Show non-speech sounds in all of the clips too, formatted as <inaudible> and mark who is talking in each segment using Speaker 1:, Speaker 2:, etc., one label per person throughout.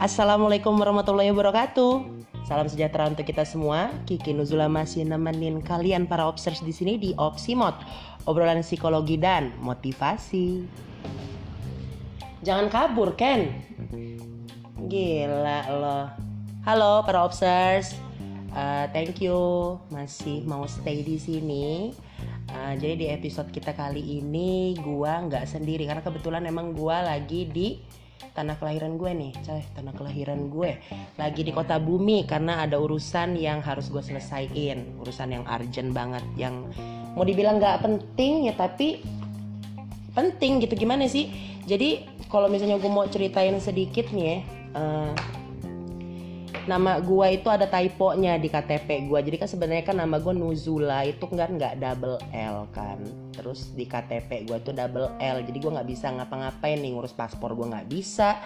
Speaker 1: Assalamualaikum warahmatullahi wabarakatuh. Salam sejahtera untuk kita semua. Kiki Nuzula masih nemenin kalian para obsers di sini di Opsimot, obrolan psikologi dan motivasi. Jangan kabur, Ken. Gila loh. Halo para obsers. Uh, thank you masih mau stay di sini. Uh, jadi di episode kita kali ini gua nggak sendiri. Karena kebetulan emang gua lagi di tanah kelahiran gue nih, coy, tanah kelahiran gue lagi di kota bumi karena ada urusan yang harus gue selesaiin, urusan yang urgent banget, yang mau dibilang nggak penting ya tapi penting gitu. Gimana sih? Jadi kalau misalnya gue mau ceritain sedikit nih ya, uh, nama gue itu ada typonya di KTP gue jadi kan sebenarnya kan nama gue Nuzula itu kan nggak double L kan. Terus di KTP gue tuh double L. Jadi gue nggak bisa ngapa-ngapain nih ngurus paspor gue nggak bisa.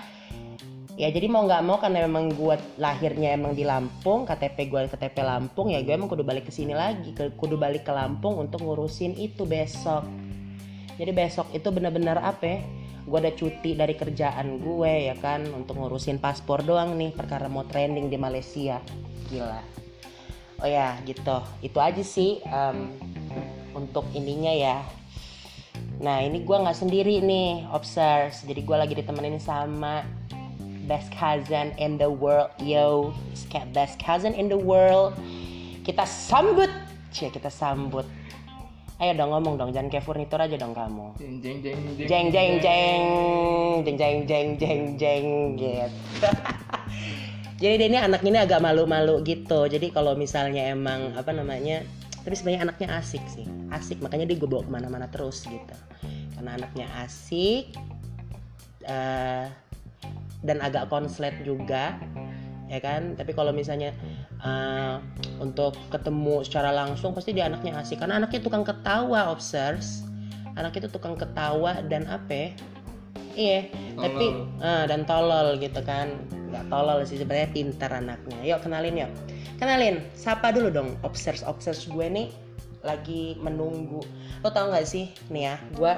Speaker 1: Ya jadi mau nggak mau karena memang gue lahirnya emang di Lampung KTP gue KTP Lampung ya gue emang kudu balik ke sini lagi kudu balik ke Lampung untuk ngurusin itu besok. Jadi besok itu benar-benar apa ya gue ada cuti dari kerjaan gue ya kan untuk ngurusin paspor doang nih perkara mau training di Malaysia. Gila. Oh ya gitu. Itu aja sih um, untuk ininya ya. Nah ini gue nggak sendiri nih observe. Jadi gue lagi ditemenin sama best cousin in the world. Yo best cousin in the world. Kita sambut. Cia kita sambut Ayo dong ngomong dong, jangan kayak furnitur aja dong kamu.
Speaker 2: Jeng jeng jeng jeng
Speaker 1: Jeng jeng jeng jeng jeng jeng jeng jeng gitu. <laughs> Jadi dia ini anak ini agak malu-malu gitu. Jadi kalau misalnya emang apa namanya, tapi sebenarnya anaknya asik sih, asik makanya dia gue bawa ke mana-mana terus gitu. Karena anaknya asik uh, dan agak konslet juga ya kan? Tapi kalau misalnya uh, untuk ketemu secara langsung pasti dia anaknya asik karena anaknya tukang ketawa observes anaknya itu tukang ketawa dan apa ya? iya tapi uh, dan tolol gitu kan. Nggak tolol sih sebenarnya pintar anaknya. Yuk kenalin yuk. Kenalin sapa dulu dong. Observes observes gue nih lagi menunggu. Lo tau gak sih nih ya gue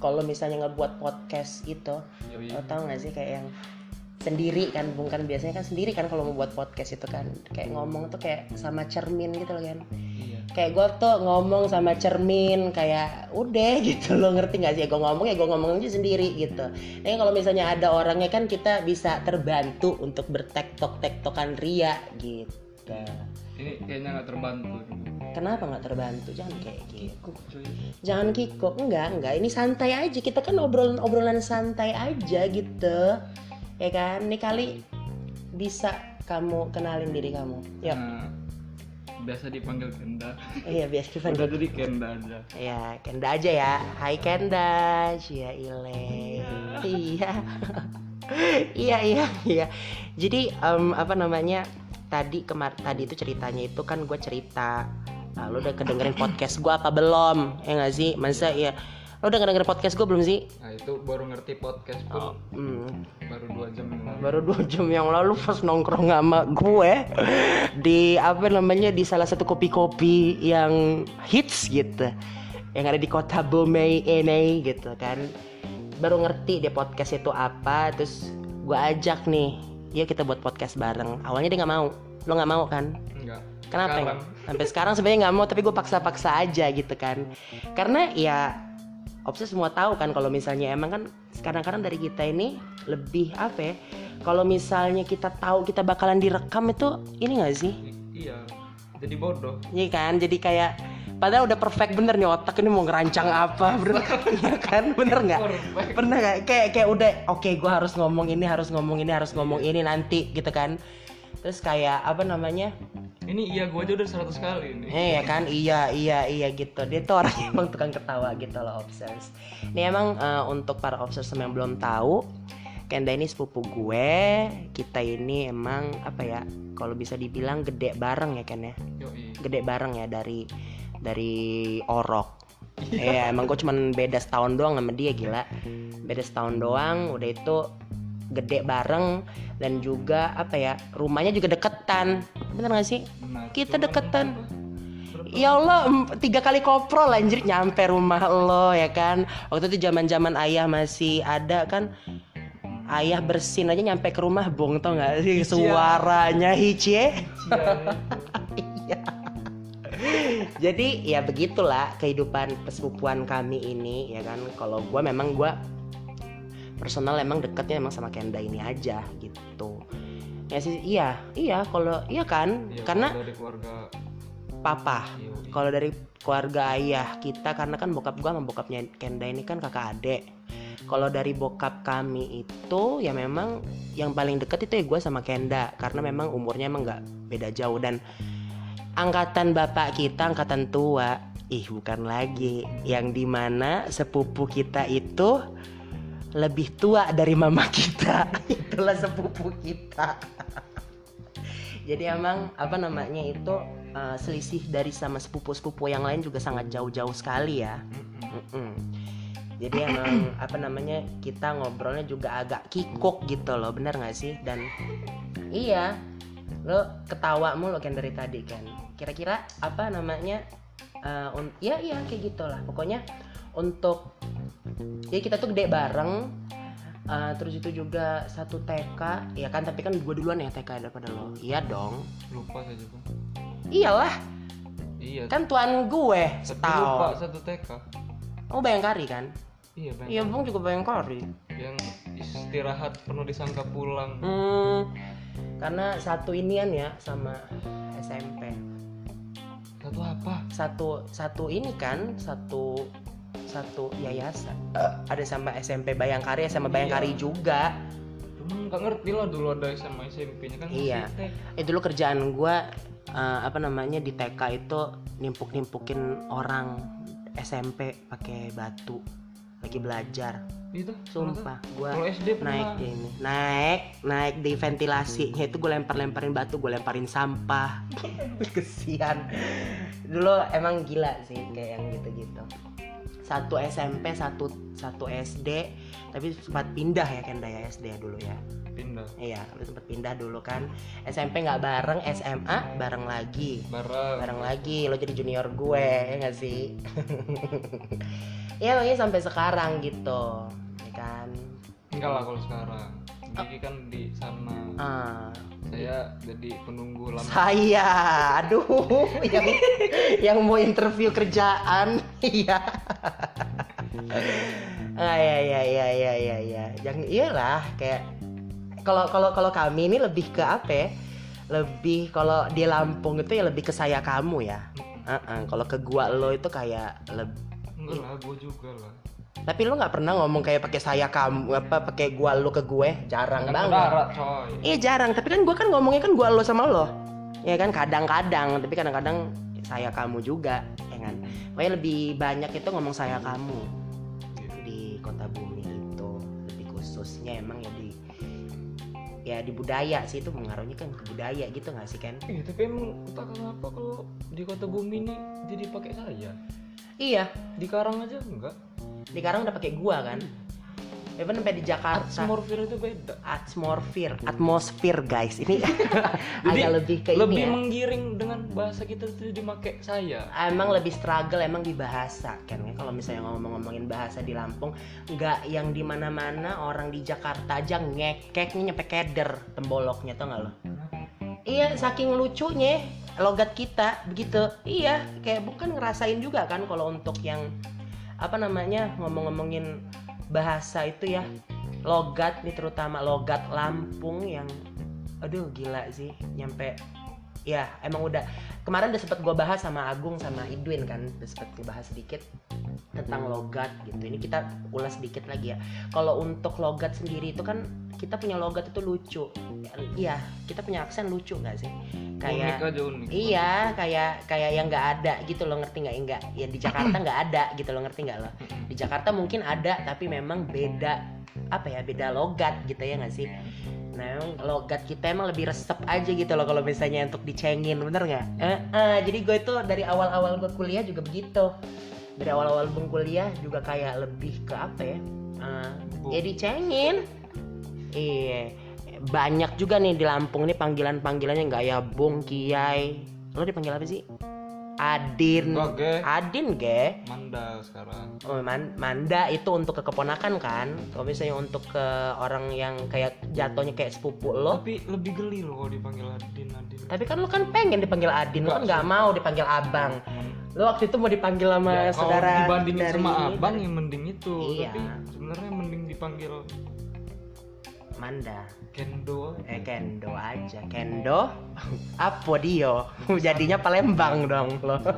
Speaker 1: kalau misalnya ngebuat podcast itu lo tau gak sih kayak yang sendiri kan bukan biasanya kan sendiri kan kalau mau buat podcast itu kan kayak ngomong tuh kayak sama cermin gitu loh kan iya. kayak gue tuh ngomong sama cermin kayak udah <laughs> gitu loh ngerti gak sih gue ngomong ya gue ngomong aja sendiri gitu nah kalau misalnya ada orangnya kan kita bisa terbantu untuk bertektok tektokan ria gitu
Speaker 2: ini kayaknya nggak terbantu
Speaker 1: Kenapa nggak terbantu? Jangan kayak gitu. Jangan kikuk, enggak, enggak. Ini santai aja. Kita kan obrolan-obrolan santai aja gitu ya kan? Nih kali bisa kamu kenalin diri kamu. Yuk. Nah,
Speaker 2: biasa dipanggil Kenda. <laughs>
Speaker 1: Iya biasa dipanggil.
Speaker 2: Udah jadi Kenda aja.
Speaker 1: Ya Kenda aja ya. Hai Kenda. Cia Ile. Iya. <laughs> Iya iya iya. Jadi um, apa namanya tadi kemar tadi itu ceritanya itu kan gue cerita. Lalu udah kedengerin podcast gue apa belum? Ya nggak sih? Masa ya Lo udah denger podcast gue belum sih?
Speaker 2: Nah itu baru ngerti podcast pun oh, hmm. baru dua jam yang lalu.
Speaker 1: Baru dua jam yang lalu pas nongkrong sama gue di apa namanya di salah satu kopi-kopi yang hits gitu, yang ada di kota Bomei ini gitu kan. Baru ngerti dia podcast itu apa, terus gue ajak nih, ya kita buat podcast bareng. Awalnya dia nggak mau, lo nggak mau kan?
Speaker 2: Enggak.
Speaker 1: Kenapa? Sekarang. Sampai sekarang sebenarnya nggak mau, tapi gue paksa-paksa aja gitu kan. Karena ya Opsi semua tahu kan kalau misalnya emang kan kadang-kadang dari kita ini lebih apa ya kalau misalnya kita tahu kita bakalan direkam itu ini gak sih?
Speaker 2: Iya jadi bodoh.
Speaker 1: Iya kan? Jadi kayak padahal udah perfect bener nih otak ini mau ngerancang apa bener <laughs> ya kan? Bener nggak? Pernah nggak? Kayak kayak udah oke okay, gue harus ngomong ini harus ngomong ini harus ngomong ini nanti gitu kan? Terus kayak apa namanya
Speaker 2: ini iya gue aja udah 100 kali ini.
Speaker 1: Eh ya kan? Iya iya iya gitu. Dia tuh orang <laughs> emang tukang ketawa gitu loh obses ini emang uh, untuk para obses yang belum tahu Kenda ini sepupu gue. Kita ini emang apa ya kalau bisa dibilang gede bareng ya Ken ya? Gede bareng ya dari dari orok. Iya, emang gue cuman beda setahun doang sama dia gila. Beda setahun doang, udah itu gede bareng dan juga apa ya rumahnya juga deketan. Bener gak sih?
Speaker 2: Benar.
Speaker 1: kita deketan. ya Allah tiga kali koprol anjir nyampe rumah lo ya kan? Waktu itu zaman zaman ayah masih ada kan? Ayah bersin aja nyampe ke rumah bong tau gak sih? Suaranya hicie <laughs> iya jadi ya begitulah kehidupan pesepupuan kami ini ya kan? Kalau gue memang gue personal emang deketnya emang sama Kenda ini aja gitu. Ya sih iya iya kalau iya kan?
Speaker 2: Ya,
Speaker 1: karena
Speaker 2: dari keluarga
Speaker 1: papa iya, iya. kalau dari keluarga ayah kita karena kan bokap gua sama bokapnya Kenda ini kan kakak adik. Kalau dari bokap kami itu ya memang yang paling deket itu ya gue sama Kenda karena memang umurnya emang nggak beda jauh. Dan angkatan bapak kita angkatan tua ih bukan lagi. Yang di mana sepupu kita itu lebih tua dari mama kita <laughs> itulah sepupu kita. Jadi emang apa namanya itu uh, selisih dari sama sepupu-sepupu yang lain juga sangat jauh-jauh sekali ya. Mm-mm. jadi emang <clears throat> apa namanya kita ngobrolnya juga agak kikuk gitu loh bener gak sih? Dan iya lo ketawa mulu kan dari tadi kan. Kira-kira apa namanya uh, ya iya kayak gitulah. Pokoknya untuk jadi kita tuh gede bareng uh, terus itu juga satu TK ya kan tapi kan gue duluan ya TK daripada lo. Iya dong.
Speaker 2: Lupa saja bang
Speaker 1: iyalah.
Speaker 2: Iya.
Speaker 1: Kan tuan gue
Speaker 2: setahun. lupa satu TK
Speaker 1: oh bayangkari kan?
Speaker 2: Iya
Speaker 1: bayangkari. Iya bang juga bayangkari.
Speaker 2: Yang istirahat penuh disangka pulang.
Speaker 1: Hmm, karena satu inian ya sama SMP
Speaker 2: satu apa?
Speaker 1: Satu satu ini kan satu satu yayasan. Uh, ada sama SMP Bayangkari sama iya. Bayangkari juga.
Speaker 2: Cuman nggak ngerti lah dulu ada sama SMP-nya kan
Speaker 1: iya. Itu dulu kerjaan gue uh, apa namanya di TK itu nimpuk nimpukin orang SMP pakai batu. Lagi belajar.
Speaker 2: Itu
Speaker 1: sumpah gue
Speaker 2: SD
Speaker 1: naik di ini. Naik naik di ventilasinya itu gue lempar lemparin batu gue lemparin sampah. <laughs> Kesian. Dulu emang gila sih kayak yang gitu gitu satu SMP satu satu SD tapi sempat pindah ya Kenda ya SD ya dulu ya.
Speaker 2: Pindah.
Speaker 1: Iya lu sempat pindah dulu kan. SMP nggak bareng SMA bareng lagi.
Speaker 2: Bareng.
Speaker 1: Bareng lagi lo jadi junior gue ya nggak sih? <laughs> Ya pokoknya sampai sekarang gitu ya kan.
Speaker 2: Enggak lah kalau sekarang Gigi kan di sana
Speaker 1: uh.
Speaker 2: saya jadi penunggu lama
Speaker 1: saya aduh yang yang mau interview kerjaan <laughs> iya ah ya ya ya ya ya ya yang iyalah kayak kalau kalau kalau kami ini lebih ke apa ya? lebih kalau di Lampung itu ya lebih ke saya kamu ya uh -uh. kalau ke gua lo itu kayak lebih
Speaker 2: enggak lah gua juga lah
Speaker 1: tapi lu nggak pernah ngomong kayak pakai saya kamu apa pakai gua lu ke gue? Jarang kan banget. iya jarang. Tapi kan gua kan ngomongnya kan gua lo sama lo. Ya kan kadang-kadang. Tapi kadang-kadang saya kamu juga ya kan? Pokoknya lebih banyak itu ngomong saya kamu. Di kota bumi itu lebih khususnya emang ya di ya di budaya sih itu mengaruhnya kan ke budaya gitu nggak sih kan
Speaker 2: iya tapi emang entah kenapa kalau di kota bumi ini jadi pakai saya
Speaker 1: iya.
Speaker 2: Di Karang aja enggak.
Speaker 1: Di Karang udah pakai gua kan. Even sampai di Jakarta.
Speaker 2: Atmosfer itu beda.
Speaker 1: Atmosfer Atmosfer guys. Ini <laughs> agak lebih ke
Speaker 2: Lebih
Speaker 1: ini ya.
Speaker 2: menggiring dengan bahasa kita itu dimakai saya.
Speaker 1: Emang lebih struggle emang di bahasa kan? Kalau misalnya ngomong-ngomongin bahasa di Lampung Nggak yang di mana mana orang di Jakarta aja ngekeknya nyampe keder temboloknya tau gak lo? Iya saking lucunya logat kita begitu. Iya kayak bukan ngerasain juga kan kalau untuk yang apa namanya ngomong-ngomongin bahasa itu ya. Logat nih terutama logat Lampung yang aduh gila sih nyampe ya emang udah. Kemarin udah sempet gue bahas sama Agung sama Idwin kan udah sempet dibahas sedikit tentang logat gitu. Ini kita ulas sedikit lagi ya. Kalau untuk logat sendiri itu kan kita punya logat itu lucu. Iya kita punya aksen lucu nggak sih? Kayak
Speaker 2: unik aja, unik.
Speaker 1: iya kayak kayak yang nggak ada gitu lo ngerti nggak? Enggak. Ya di Jakarta nggak ada gitu lo ngerti nggak lo? Di Jakarta mungkin ada tapi memang beda apa ya beda logat gitu ya nggak sih Nah, emang logat kita emang lebih resep aja gitu loh kalau misalnya untuk dicengin, bener nggak? Eh, eh, jadi gue itu dari awal-awal gue kuliah juga begitu. Dari awal-awal gue kuliah juga kayak lebih ke apa ya? Uh, ya dicengin Iya. Banyak juga nih di Lampung nih panggilan-panggilannya nggak ya Bung Kiai. Lo dipanggil apa sih? Adin
Speaker 2: Enggak, ge.
Speaker 1: Adin ge
Speaker 2: Manda sekarang.
Speaker 1: Oh, Man- Manda itu untuk ke keponakan kan kalau misalnya untuk ke orang yang kayak jatuhnya kayak sepupu lo
Speaker 2: Tapi lebih geli loh kalau dipanggil Adin Adin.
Speaker 1: tapi kan lo kan pengen dipanggil Adin lo kan nggak mau dipanggil abang lo waktu itu mau dipanggil sama
Speaker 2: Ya, kalau
Speaker 1: saudara
Speaker 2: dibandingin
Speaker 1: dari
Speaker 2: sama abang ya mending itu.
Speaker 1: Iya.
Speaker 2: Tapi sebenarnya mending dipanggil
Speaker 1: Manda.
Speaker 2: Kendo.
Speaker 1: eh kendo aja. Kendo? Apa dia? <laughs> Jadinya Palembang dong lo. <laughs>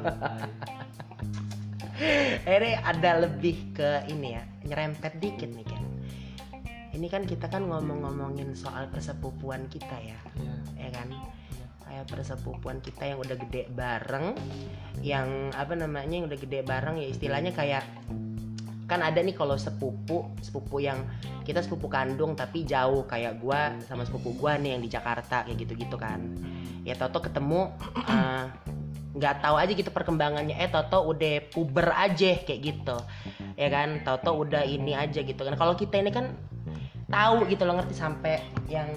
Speaker 1: Ini ada lebih ke ini ya nyerempet dikit nih kan ini kan kita kan ngomong-ngomongin soal persepupuan kita ya
Speaker 2: Iya.
Speaker 1: ya kan? Kayak persepupuan kita yang udah gede bareng yang apa namanya yang udah gede bareng ya istilahnya kayak kan ada nih kalau sepupu sepupu yang kita sepupu kandung tapi jauh kayak gua sama sepupu gua nih yang di Jakarta kayak gitu-gitu kan. Ya Toto ketemu <clears throat> eh, nggak tahu aja gitu perkembangannya. Eh Toto udah puber aja kayak gitu. Ya kan? Toto udah ini aja gitu kan. Kalau kita ini kan tahu gitu loh ngerti sampai yang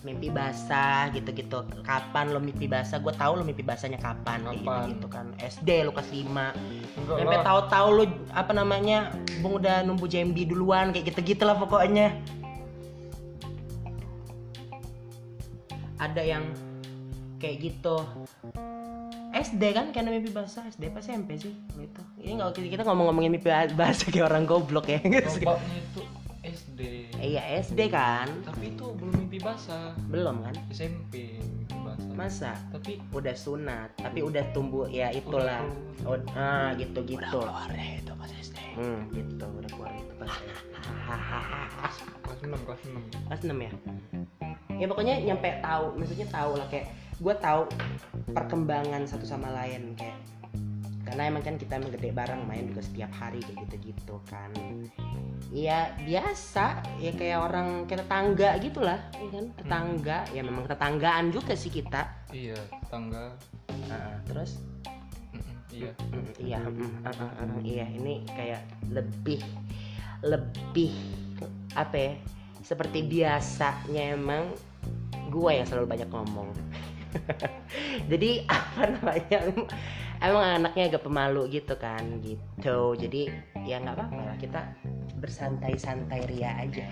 Speaker 1: mimpi basah gitu-gitu. Kapan lo mimpi basah? Gue tahu lo mimpi basahnya kapan kayak
Speaker 2: Kapan?
Speaker 1: gitu-gitu kan. SD lo kelas 5
Speaker 2: Enggak
Speaker 1: sampai tahu-tahu lu apa namanya bung udah numbu JMB duluan kayak gitu-gitu lah pokoknya. Ada yang kayak gitu. SD kan karena mimpi bahasa SD apa SMP sih? Gitu ini nggak kita ngomong-ngomongin mimpi bahasa kayak orang goblok ya. Nggak sih?
Speaker 2: Bapaknya itu SD.
Speaker 1: iya SD kan
Speaker 2: Tapi itu belum mimpi basah.
Speaker 1: belum kan
Speaker 2: SMP mimpi basah.
Speaker 1: masa
Speaker 2: Tapi
Speaker 1: udah sunat tapi udah tumbuh ya itulah oh, ah gitu gitu
Speaker 2: itu pas SD.
Speaker 1: hmm gitu udah keluar itu pas <laughs>
Speaker 2: Kelas 6, kelas 6.
Speaker 1: kelas 6 ya ya pokoknya nyampe tahu maksudnya tahu lah kayak gue tahu perkembangan satu sama lain kayak karena emang kan kita emang gede bareng main juga setiap hari kayak gitu-gitu kan. Iya biasa. Ya kayak orang kayak tetangga gitulah ya kan? Tetangga ya memang tetanggaan juga sih kita.
Speaker 2: Iya, tangga.
Speaker 1: Nah, terus?
Speaker 2: Iya.
Speaker 1: Iya iya ini kayak lebih lebih apa ya? Seperti biasanya emang gue yang selalu banyak ngomong. <laughs> Jadi <laughs> apa namanya emang anaknya agak pemalu gitu kan gitu. Jadi ya nggak apa-apa lah kita bersantai-santai ria aja.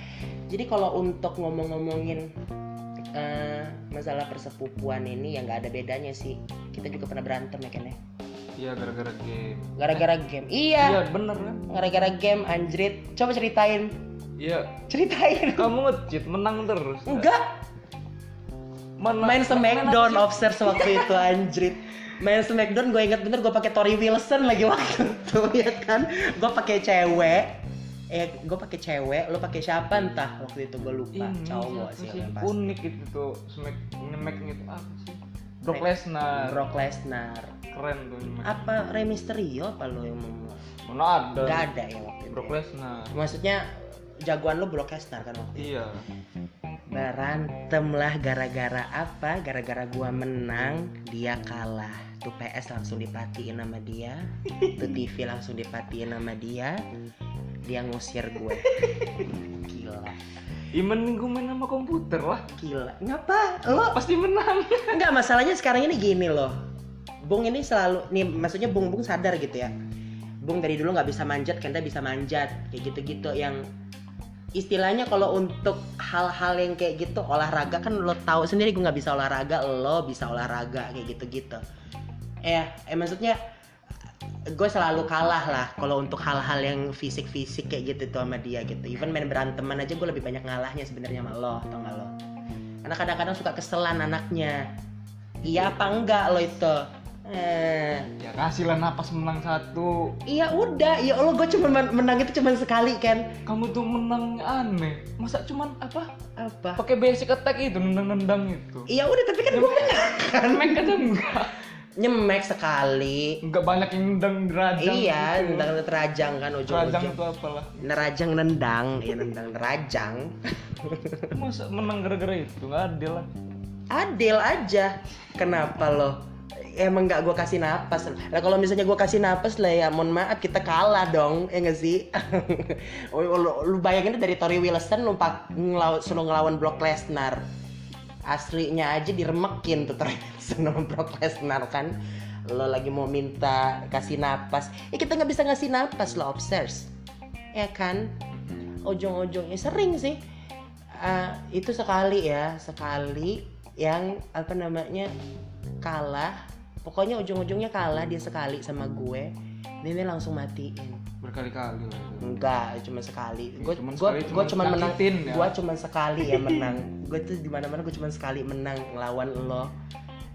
Speaker 1: Jadi kalau untuk ngomong-ngomongin eh, masalah persepupuan ini ya nggak ada bedanya sih. Kita juga pernah berantem ya kan ya?
Speaker 2: Iya, gara-gara game.
Speaker 1: gara-gara game. Iya.
Speaker 2: Iya, bener kan?
Speaker 1: gara-gara game anjrit. Coba ceritain.
Speaker 2: Iya,
Speaker 1: ceritain.
Speaker 2: Kamu nge-cheat menang terus.
Speaker 1: enggak.
Speaker 2: Mana
Speaker 1: main Smackdown Obsers waktu itu anjrit main Smackdown gue inget bener gue pakai Tori Wilson lagi waktu itu <laughs> ya kan? Gue pakai cewek. Eh gue pakai cewek lo pakai siapa entah? Waktu itu gue lupa
Speaker 2: ini
Speaker 1: cowok
Speaker 2: siapa
Speaker 1: sih
Speaker 2: sih?
Speaker 1: yang pasti.
Speaker 2: Unik itu tuh smack nyemek gitu apa sih? Brock Lesnar.
Speaker 1: Brock Lesnar.
Speaker 2: Keren tuh nyemek
Speaker 1: apa Rey Mysterio apa lo yang mau
Speaker 2: mana ada.
Speaker 1: Nggak ada ya waktu itu
Speaker 2: Brock
Speaker 1: ya?
Speaker 2: Lesnar.
Speaker 1: Maksudnya jagoan lo Brock Lesnar kan waktu itu?
Speaker 2: Iya
Speaker 1: berantem lah gara-gara apa? Gara-gara gua menang dia kalah. Tuh PS langsung dipatiin sama dia. Tuh TV langsung dipatiin sama dia. Dia ngusir gue gila.
Speaker 2: Iman gue main sama komputer lah.
Speaker 1: Gila. Ngapa? Lo?
Speaker 2: Pasti menang.
Speaker 1: Enggak masalahnya sekarang ini gini loh. Bung ini selalu nih maksudnya Bung Bung sadar gitu ya. Bung dari dulu nggak bisa manjat Kenta bisa manjat. Kayak gitu-gitu yang istilahnya kalau untuk hal-hal yang kayak gitu olahraga kan lo tahu sendiri gue nggak bisa olahraga lo bisa olahraga kayak gitu-gitu. Eh eh maksudnya gue selalu kalah lah kalau untuk hal-hal yang fisik-fisik kayak gitu tuh sama dia gitu. Even main beranteman aja gue lebih banyak ngalahnya sebenarnya sama lo tau gak lo? Karena kadang-kadang suka keselan anaknya. Iya apa enggak lo itu eh.
Speaker 2: Ya kasih lah napas menang satu.
Speaker 1: Iya udah. Ya Allah gue cuma men- menang itu cuma sekali kan
Speaker 2: kamu tuh menang aneh. Masa cuman apa?
Speaker 1: Apa?
Speaker 2: Pakai basic attack itu nendang-nendang itu.
Speaker 1: Iya udah tapi kan gue menang. Kan
Speaker 2: Nyemek aja enggak.
Speaker 1: Nyemek sekali.
Speaker 2: Enggak banyak yang nendang derajang
Speaker 1: iya
Speaker 2: gitu.
Speaker 1: nendang terajang kan
Speaker 2: derajang
Speaker 1: ujung-ujung
Speaker 2: itu apalah.
Speaker 1: Nerajang nendang. Ya nendang nerajang.
Speaker 2: Masa menang gara-gara itu? Nggak adil lah.
Speaker 1: Adil aja. Kenapa lo emang nggak gue kasih napas. Lah kalau misalnya gue kasih napas lah ya mohon maaf kita kalah dong ya nggak sih? <laughs> Oh, lu, bayangin dari Tori Wilson lu pak ngelawan suruh ngelawan Brock Lesnar. Aslinya aja diremekin tuh Tori Wilson sama Brock Lesnar kan? Lo lagi mau minta kasih napas. Ya kita nggak bisa ngasih napas lo obsess ya kan? Ujung-ujungnya sering sih. Ah, itu sekali ya sekali yang apa namanya kalah pokoknya ujung-ujungnya kalah dia sekali sama gue. Dia langsung matiin.
Speaker 2: Berkali-kali
Speaker 1: enggak cuma sekali. Gue gue gue
Speaker 2: cuman
Speaker 1: cuma menang.
Speaker 2: ya.
Speaker 1: gue cuma sekali ya menang. Gue tuh di mana mana gue cuma sekali menang lawan lo.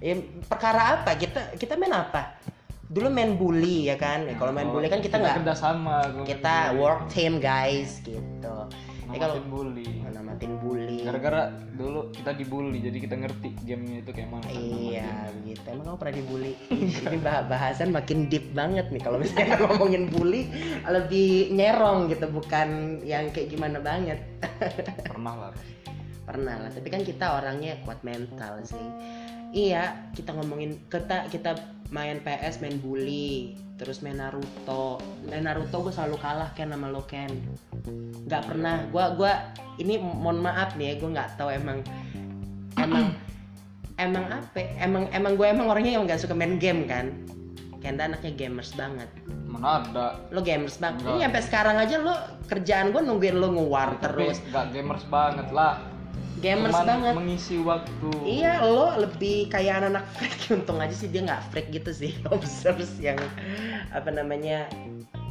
Speaker 1: Ya perkara apa? Kita kita main apa? Dulu main bully ya kan? Ya, kalau main
Speaker 2: Oh,
Speaker 1: bully kan kita nggak kita
Speaker 2: main bully.
Speaker 1: work team guys gitu ya kalau
Speaker 2: bully
Speaker 1: namatin bully
Speaker 2: gara-gara dulu kita dibully jadi kita ngerti gamenya itu kayak mana
Speaker 1: Iya gitu. Emang kamu pernah dibully? Ini bah- bahasan makin deep banget nih kalau misalnya <laughs> ngomongin bully lebih nyerong gitu bukan yang kayak gimana banget. <laughs>
Speaker 2: pernah lah
Speaker 1: Pernah lah, tapi kan kita orangnya kuat mental sih. Iya, kita ngomongin kita kita main PS, main bully, terus main Naruto. Main Naruto gue selalu kalah Ken sama lo Ken. Gak pernah. Gua gua ini mohon maaf nih ya, gue nggak tahu emang emang <clears throat> emang apa? ya? Emang emang gue emang orangnya yang nggak suka main game kan. Kenda anaknya gamers banget.
Speaker 2: mana ada
Speaker 1: Lo gamers banget. Ini sampai sekarang aja lo kerjaan gue nungguin lo ngewar
Speaker 2: tapi
Speaker 1: terus.
Speaker 2: nggak gamers banget lah
Speaker 1: Gamers
Speaker 2: Cuman
Speaker 1: banget.
Speaker 2: mengisi waktu
Speaker 1: Iya, lo lebih kayak anak-anak freak. <laughs> Untung aja sih dia nggak freak gitu sih. <laughs> Observe yang apa namanya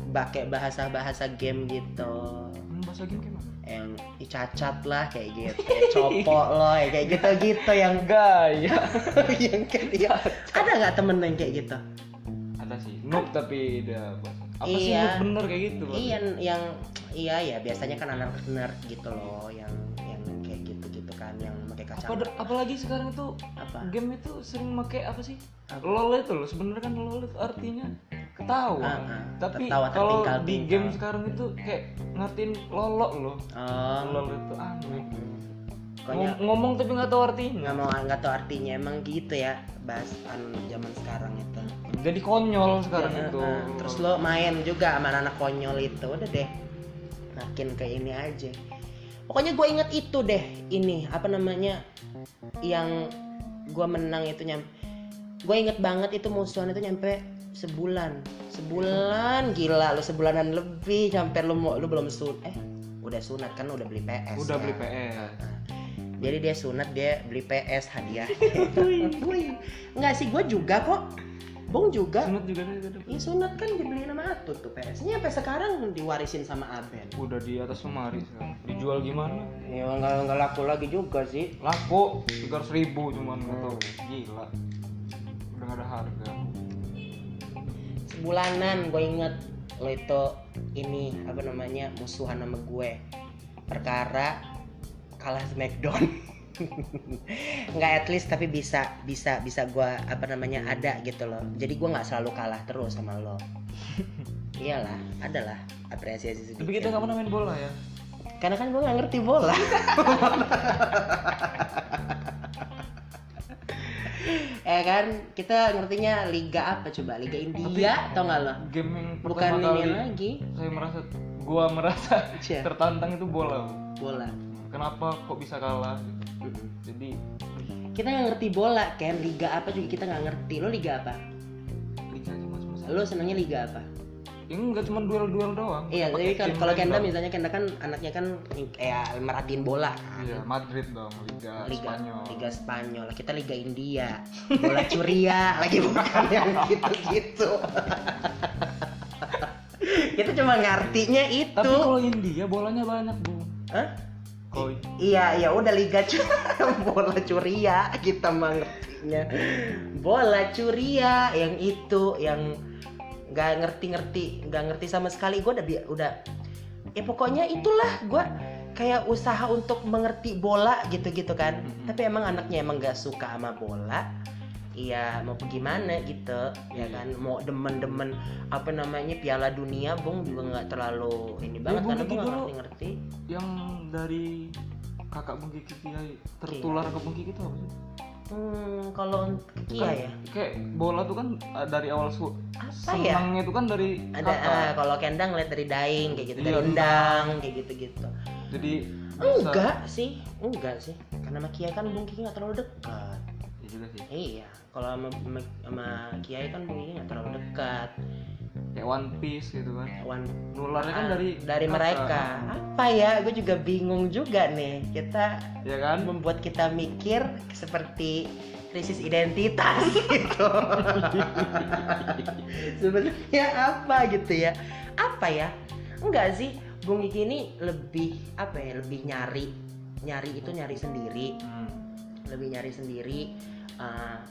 Speaker 1: pakai bahasa-bahasa game gitu.
Speaker 2: Hmm, bahasa game kayak mana
Speaker 1: Yang "Ih, cacat lah kayak gitu, copok lo ya kayak gitu-gitu yang <laughs>
Speaker 2: gaya
Speaker 1: yang kayak. Ada nggak temen yang kayak gitu?
Speaker 2: ada sih noob tapi dia bahasa apa sih
Speaker 1: Iya.
Speaker 2: noob bener kayak gitu?
Speaker 1: Iya, yang iya ya biasanya kan anak nerd gitu loh, yang
Speaker 2: apa apalagi sekarang itu
Speaker 1: Apa?
Speaker 2: game itu sering make apa sih?
Speaker 1: Apa?
Speaker 2: lol itu loh sebenarnya kan lol itu artinya ketawa
Speaker 1: Ah, ah.
Speaker 2: tapi kalau di game sekarang itu kayak ngertiin lolok loh.
Speaker 1: Oh,
Speaker 2: lol itu aneh.
Speaker 1: Pokoknya
Speaker 2: Ngom- ngomong tapi nggak tahu artinya.
Speaker 1: Nggak mau nggak tahu artinya emang gitu ya bahas anu zaman sekarang itu.
Speaker 2: Jadi konyol sekarang
Speaker 1: Ya,
Speaker 2: itu.
Speaker 1: eh, terus lo main juga sama anak konyol itu udah deh. Makin ke ini aja pokoknya gue inget itu deh ini apa namanya yang gue menang itu nyam gue inget banget itu musuhan itu nyampe sebulan. Sebulan gila lo sebulanan lebih sampai lo mau lo belum sun eh udah sunat kan udah beli PS
Speaker 2: udah
Speaker 1: ya.
Speaker 2: beli PS
Speaker 1: Nah, jadi dia sunat dia beli PS hadiah. <laughs> Wih. nggak sih gue juga kok Bong juga.
Speaker 2: Sunat juga dia udah
Speaker 1: Iya sunat kan dibeli sama Atut tuh PS-nya sampai sekarang diwarisin sama Aben.
Speaker 2: udah di atas lemari sekarang. Dijual gimana?
Speaker 1: Ya nggak nggak laku lagi juga sih.
Speaker 2: laku. Tiga ribu cuman nggak tahu. Gila. Udah ada harga.
Speaker 1: Sebulanan gue inget lo itu ini apa namanya musuhan sama gue. Perkara kalah Smackdown. <laughs> <laughs> nggak at least tapi bisa bisa bisa gue apa namanya ada gitu loh. Jadi gue nggak selalu kalah terus sama lo. <laughs> Iyalah adalah apresiasi sedikit.
Speaker 2: Tapi kita nggak pernah main bola ya?
Speaker 1: Karena kan gue nggak ngerti bola. Ya <laughs> kan kita ngertinya liga apa coba? Liga India atau nggak lo?
Speaker 2: game yang
Speaker 1: bukan ini lagi.
Speaker 2: saya merasa gua merasa
Speaker 1: Cia.
Speaker 2: tertantang itu bola.
Speaker 1: Bola
Speaker 2: kenapa kok bisa kalah? Jadi
Speaker 1: kita nggak ngerti bola kan liga apa juga kita nggak ngerti. Lo liga apa?
Speaker 2: Liga aja mas mas
Speaker 1: lo senangnya liga apa?
Speaker 2: Ya enggak cuma duel duel doang.
Speaker 1: Iya tapi kan kalau Kenda misalnya Kenda kan anaknya kan kayak merhatiin bola. Kan.
Speaker 2: iya Madrid dong liga,
Speaker 1: Liga
Speaker 2: Spanyol.
Speaker 1: Liga Spanyol. Kita Liga India. Bola curia <laughs> lagi bukan yang gitu-gitu. <laughs> Kita cuma ngertinya itu.
Speaker 2: tapi kalau India bolanya banyak bu.
Speaker 1: Hah?
Speaker 2: Kalau
Speaker 1: iya iya. udah Liga cu- <laughs> bola curia kita mah ngertinya. Bola curia yang itu yang nggak ngerti-ngerti nggak ngerti sama sekali. Gue udah udah ya pokoknya itulah gue kayak usaha untuk mengerti bola gitu-gitu kan.
Speaker 2: Mm-mm.
Speaker 1: tapi emang anaknya emang nggak suka sama bola Iya mau gimana gitu ya
Speaker 2: Iya.
Speaker 1: kan mau demen-demen apa namanya Piala Dunia Bung juga nggak terlalu ini banget
Speaker 2: Bung
Speaker 1: karena
Speaker 2: Kiki
Speaker 1: gue nggak
Speaker 2: dulu.
Speaker 1: ngerti-ngerti
Speaker 2: yang dari kakak Bung Kiki Kiai tertular ke Bung Kiki itu apa sih?
Speaker 1: Hmm, kalau Kia
Speaker 2: Kan
Speaker 1: ya
Speaker 2: kayak bola tuh kan uh, dari awal su
Speaker 1: apa ya
Speaker 2: senangnya itu kan dari
Speaker 1: ada ah, kalau kendang ngeliat dari daing kayak gitu
Speaker 2: Iya,
Speaker 1: dari endang kayak gitu gitu
Speaker 2: jadi bisa-
Speaker 1: enggak sih enggak sih karena sama Kia kan Bung Kiki nggak terlalu dekat
Speaker 2: Iya. Juga sih.
Speaker 1: Iya kalau sama, sama, sama kiai kan Bung Iki nggak terlalu dekat.
Speaker 2: Kayak One Piece gitu kan.
Speaker 1: Wan
Speaker 2: nularnya kan
Speaker 1: Ah,
Speaker 2: dari
Speaker 1: dari
Speaker 2: kata.
Speaker 1: mereka. Apa ya? Gue juga bingung juga nih. Kita
Speaker 2: ya kan?
Speaker 1: membuat kita mikir seperti krisis identitas <laughs> gitu. Sebenarnya apa gitu ya? Apa ya? Enggak sih. Bung Iki ini lebih apa ya lebih nyari. Nyari itu nyari sendiri.
Speaker 2: Hmm.
Speaker 1: lebih nyari sendiri uh,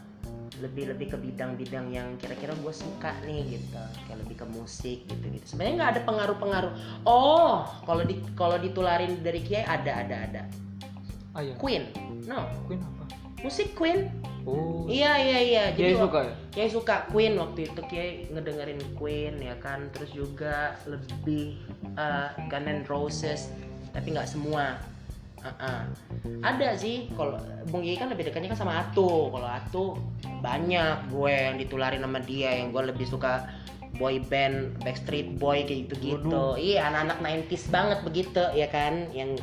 Speaker 1: lebih lebih ke bidang-bidang yang kira-kira gue suka nih gitu. Kayak lebih ke musik gitu gitu sebenarnya nggak ada pengaruh-pengaruh. Oh kalau di kalau ditularin dari Kiai ada ada ada.
Speaker 2: Ah ya
Speaker 1: Queen. No.
Speaker 2: Queen apa?
Speaker 1: Musik Queen.
Speaker 2: Oh.
Speaker 1: Iya iya iya.
Speaker 2: Kiai
Speaker 1: wak-
Speaker 2: suka ya?
Speaker 1: Kiai suka Queen. Waktu itu Kiai ngedengerin Queen ya kan. Terus juga lebih uh, Guns N' Roses. Tapi nggak semua Uh-uh. ada sih kalau Bung Kiai kan lebih dekatnya kan sama Atu. Kalau Atu banyak gue yang ditularin sama dia yang gue lebih suka boy band Backstreet Boy kayak gitu gitu iya anak-anak 90s banget begitu ya kan? Yang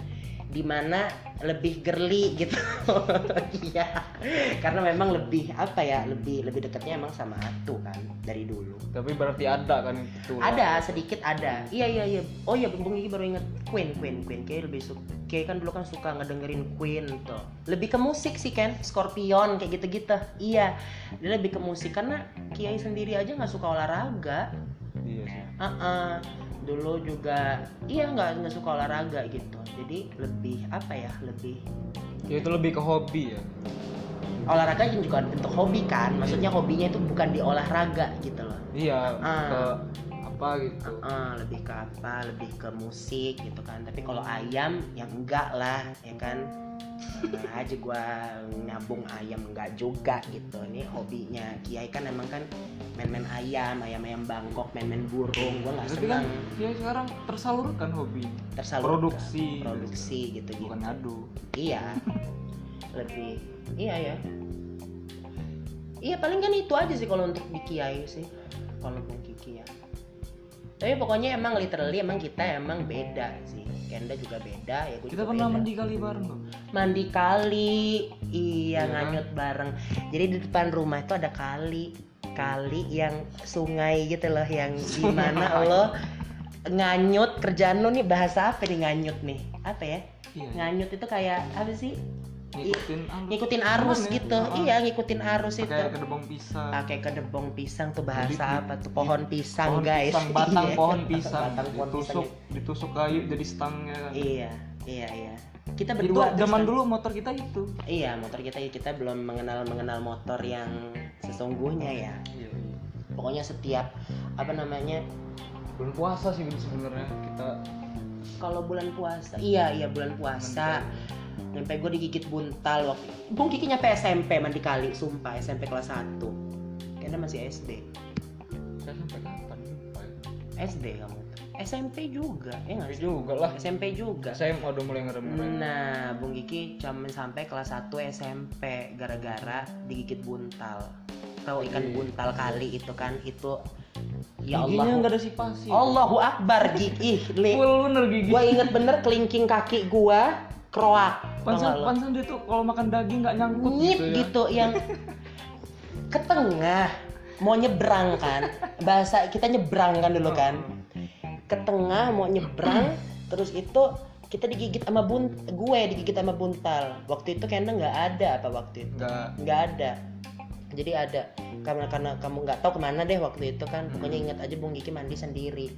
Speaker 1: di mana lebih girly gitu. <laughs> Iya. Karena memang lebih apa ya lebih lebih dekatnya emang sama Atu kan dari dulu.
Speaker 2: Tapi berarti ada kan itu?
Speaker 1: Ada sedikit ada. Iya iya iya. Oh iya Bung Gigi baru inget Queen Queen Queen. Kayak lebih suka kayak kan dulu kan suka ngedengerin Queen tuh. Lebih ke musik sih kan Scorpion kayak gitu-gitu. Iya. Dia lebih ke musik. Karena Kiai sendiri aja nggak suka olahraga.
Speaker 2: Iya sih.
Speaker 1: Uh dulu juga iya nggak nggak suka olahraga gitu. Jadi lebih apa ya lebih
Speaker 2: ya itu lebih ke hobi ya.
Speaker 1: Olahraga juga bentuk hobi kan maksudnya hobinya itu bukan di olahraga gitu loh.
Speaker 2: Iya
Speaker 1: Ah.
Speaker 2: ke apa gitu.
Speaker 1: Eh, lebih ke apa lebih ke musik gitu kan. Tapi kalau ayam ya enggak lah ya kan Nah, aja gua nyambung ayam enggak juga gitu. Ini hobinya. Kiai kan emang kan main-main ayam ayam-ayam Bangkok main-main burung. Gua nggak
Speaker 2: kan ya sekarang tersalurkan hobi.
Speaker 1: Tersalurkan.
Speaker 2: Produksi.
Speaker 1: Produksi gitu gitu.
Speaker 2: bukan ngadu.
Speaker 1: Iya. <laughs> Lebih iya ya. Iya paling kan itu aja sih kalau untuk di Kiai sih. Kalau untuk Kiki ya tapi pokoknya emang literally emang kita emang beda sih Kenda juga beda ya gue
Speaker 2: kita pernah
Speaker 1: beda.
Speaker 2: mandi kali bareng loh
Speaker 1: mandi kali iya
Speaker 2: kan?
Speaker 1: nganyut bareng. Jadi di depan rumah itu ada kali kali yang sungai gitu loh yang gimana lo nganyut kerjaan lo nih bahasa apa nih nganyut nih? Apa ya?
Speaker 2: Iya.
Speaker 1: Nganyut itu kayak apa sih
Speaker 2: ngikutin arus.
Speaker 1: Ngikutin arus
Speaker 2: Aman ya?
Speaker 1: gitu.
Speaker 2: Ah.
Speaker 1: iya ngikutin arus itu.
Speaker 2: kayak kedebong pisang.
Speaker 1: Pakai kedebong pisang tuh bahasa
Speaker 2: Jadi di-
Speaker 1: apa tuh? pohon pisang
Speaker 2: pohon
Speaker 1: guys.
Speaker 2: pisang, batang <laughs>
Speaker 1: Iya.
Speaker 2: pohon pisang.
Speaker 1: Batang pohon pisang.
Speaker 2: Ditusuk ditusuk kayu jadi stangnya. Kan.
Speaker 1: iya iya iya. Kita berdua tuh
Speaker 2: zaman dulu motor kita itu.
Speaker 1: Iya motor kita kita belum mengenal mengenal motor yang sesungguhnya ya.
Speaker 2: Iya.
Speaker 1: Pokoknya setiap apa namanya
Speaker 2: bulan puasa sih sebenarnya kita.
Speaker 1: kalau bulan puasa iya iya bulan puasa sampai gue digigit buntal waktu Bung Kiki nyampe SMP mandi kali sumpah SMP kelas 1 kayaknya masih SD
Speaker 2: saya sampai kapan.
Speaker 1: SD kamu SMP juga ya nggak sih
Speaker 2: juga lah
Speaker 1: SMP juga
Speaker 2: saya udah mulai ngerem
Speaker 1: Nah, Bung Kiki cuma sampai kelas 1 SMP gara-gara digigit buntal. Tahu ikan
Speaker 2: Iya.
Speaker 1: buntal kali itu kan itu ya
Speaker 2: giginya
Speaker 1: Allah.
Speaker 2: nggak ada sipasi
Speaker 1: Allahu Akbar gigi. Ih, li.
Speaker 2: full bener gigi
Speaker 1: Gua inget bener kelingking kaki gua kroak.
Speaker 2: Pansan pansan dia tuh kalau makan daging nggak nyangkut
Speaker 1: Nyit
Speaker 2: gitu ya.
Speaker 1: gitu yang ke tengah mau nyebrang kan. Bahasa kita nyebrang kan dulu kan. Ke tengah mau nyebrang terus itu kita digigit sama bun gue digigit sama buntal. Waktu itu kayaknya nggak ada apa waktu itu?
Speaker 2: Nggak.
Speaker 1: Nggak ada. Jadi ada. Karena karena kamu nggak tahu ke mana deh waktu itu kan. Pokoknya ingat aja Bung Gigi mandi sendiri.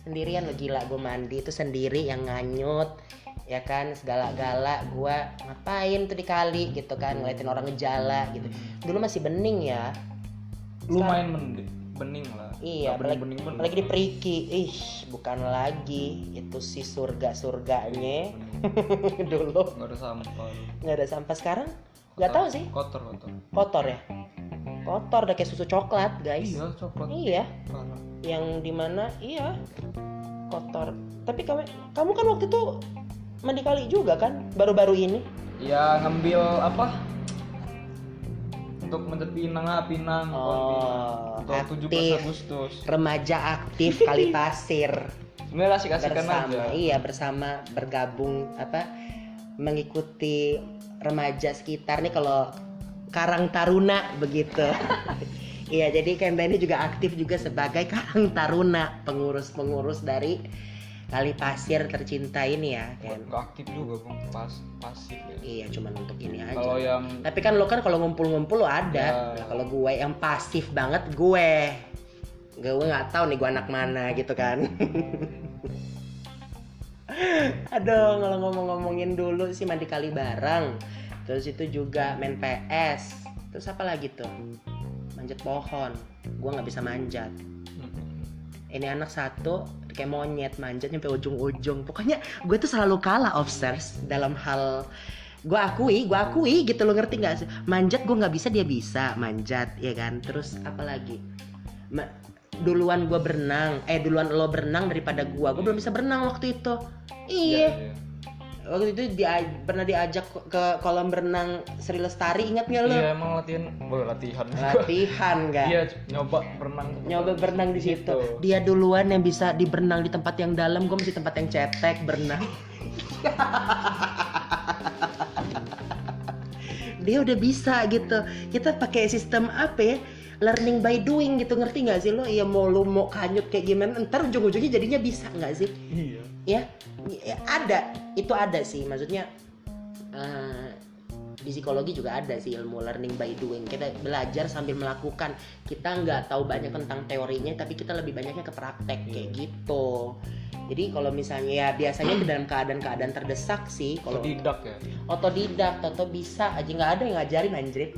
Speaker 1: Sendirian lo gila gue mandi itu sendiri yang nganyut ya kan segala gala gue ngapain tuh di kali gitu kan ngeliatin orang ngejala gitu. Dulu masih bening ya.
Speaker 2: Lumayan mending bening lah.
Speaker 1: Iya apalagi,
Speaker 2: bening. bening
Speaker 1: apalagi di periki. Ih bukan lagi. Itu si surga surganya <laughs> dulu.
Speaker 2: Nggak ada sampah
Speaker 1: nggak ada sampah. Sekarang? Nggak tahu sih.
Speaker 2: kotor kotor.
Speaker 1: Kotor ya? Kotor udah kayak susu coklat guys.
Speaker 2: Iya coklat.
Speaker 1: Iya.
Speaker 2: Parah.
Speaker 1: Yang di mana iya. Kotor. Tapi kamu kamu kan waktu itu mandi kali juga kan baru-baru ini?
Speaker 2: Ya ngambil apa? Untuk menjadi pinang ah pinang.
Speaker 1: Oh,
Speaker 2: untuk
Speaker 1: aktif.
Speaker 2: 17 Agustus.
Speaker 1: Remaja aktif kali <laughs> pasir.
Speaker 2: Sebenarnya asik-asikan
Speaker 1: bersama.
Speaker 2: aja.
Speaker 1: Iya bersama bergabung apa mengikuti remaja sekitar nih kalau Karang Taruna begitu. <laughs> Iya, jadi Kenda ini juga aktif juga sebagai Karang Taruna, pengurus-pengurus dari Kali Pasir tercinta ini ya.
Speaker 2: Nggak aktif juga bang, pas pasif ya.
Speaker 1: Iya, cuman untuk ini aja.
Speaker 2: Kalau yang
Speaker 1: Tapi kan lo kan kalau ngumpul-ngumpul lo ada.
Speaker 2: Ya.
Speaker 1: Nah, kalau gue yang pasif banget gue. Gue nggak tahu nih gue anak mana gitu kan. <laughs> Aduh, kalau ngomong-ngomongin dulu sih mandi kali bareng. Terus itu juga main PS. Terus apa lagi tuh? Manjat pohon. Gue nggak bisa manjat. Ini anak satu kayak monyet manjat nyampe ujung-ujung. Pokoknya gue tuh selalu kalah obsers dalam hal gue akui, gue akui gitu lo ngerti nggak sih? Manjat gue nggak bisa dia bisa manjat ya kan. Terus apa lagi? Ma- duluan gue berenang, eh duluan lo berenang daripada gue. Gue belum bisa berenang waktu itu. Iya.
Speaker 2: Iya,
Speaker 1: Waktu itu dia pernah diajak ke kolam berenang Sri Lestari, ingat nggak lo?
Speaker 2: Iya emang latihan, boleh latihan.
Speaker 1: Latihan <laughs> kan?
Speaker 2: Iya nyoba berenang.
Speaker 1: nyoba berenang di situ.
Speaker 2: Gitu.
Speaker 1: Dia duluan yang bisa di berenang di tempat yang dalam, gue mesti tempat yang cetek berenang. <laughs> Dia udah bisa gitu. Kita pakai sistem apa ya? Learning by doing gitu ngerti nggak sih lo? Ya mau lu mau kanyut kayak gimana, ntar ujung-ujungnya jadinya bisa nggak sih?
Speaker 2: Iya.
Speaker 1: ya, ya ada itu ada sih maksudnya eh, di psikologi juga ada sih ilmu learning by doing kita belajar sambil melakukan kita nggak tahu banyak tentang teorinya tapi kita lebih banyaknya ke praktek kayak gitu jadi kalau misalnya ya biasanya di dalam keadaan-keadaan terdesak sih kalau
Speaker 2: Otodidak ya.
Speaker 1: otodidak atau bisa aja nggak ada yang ngajarin anjrit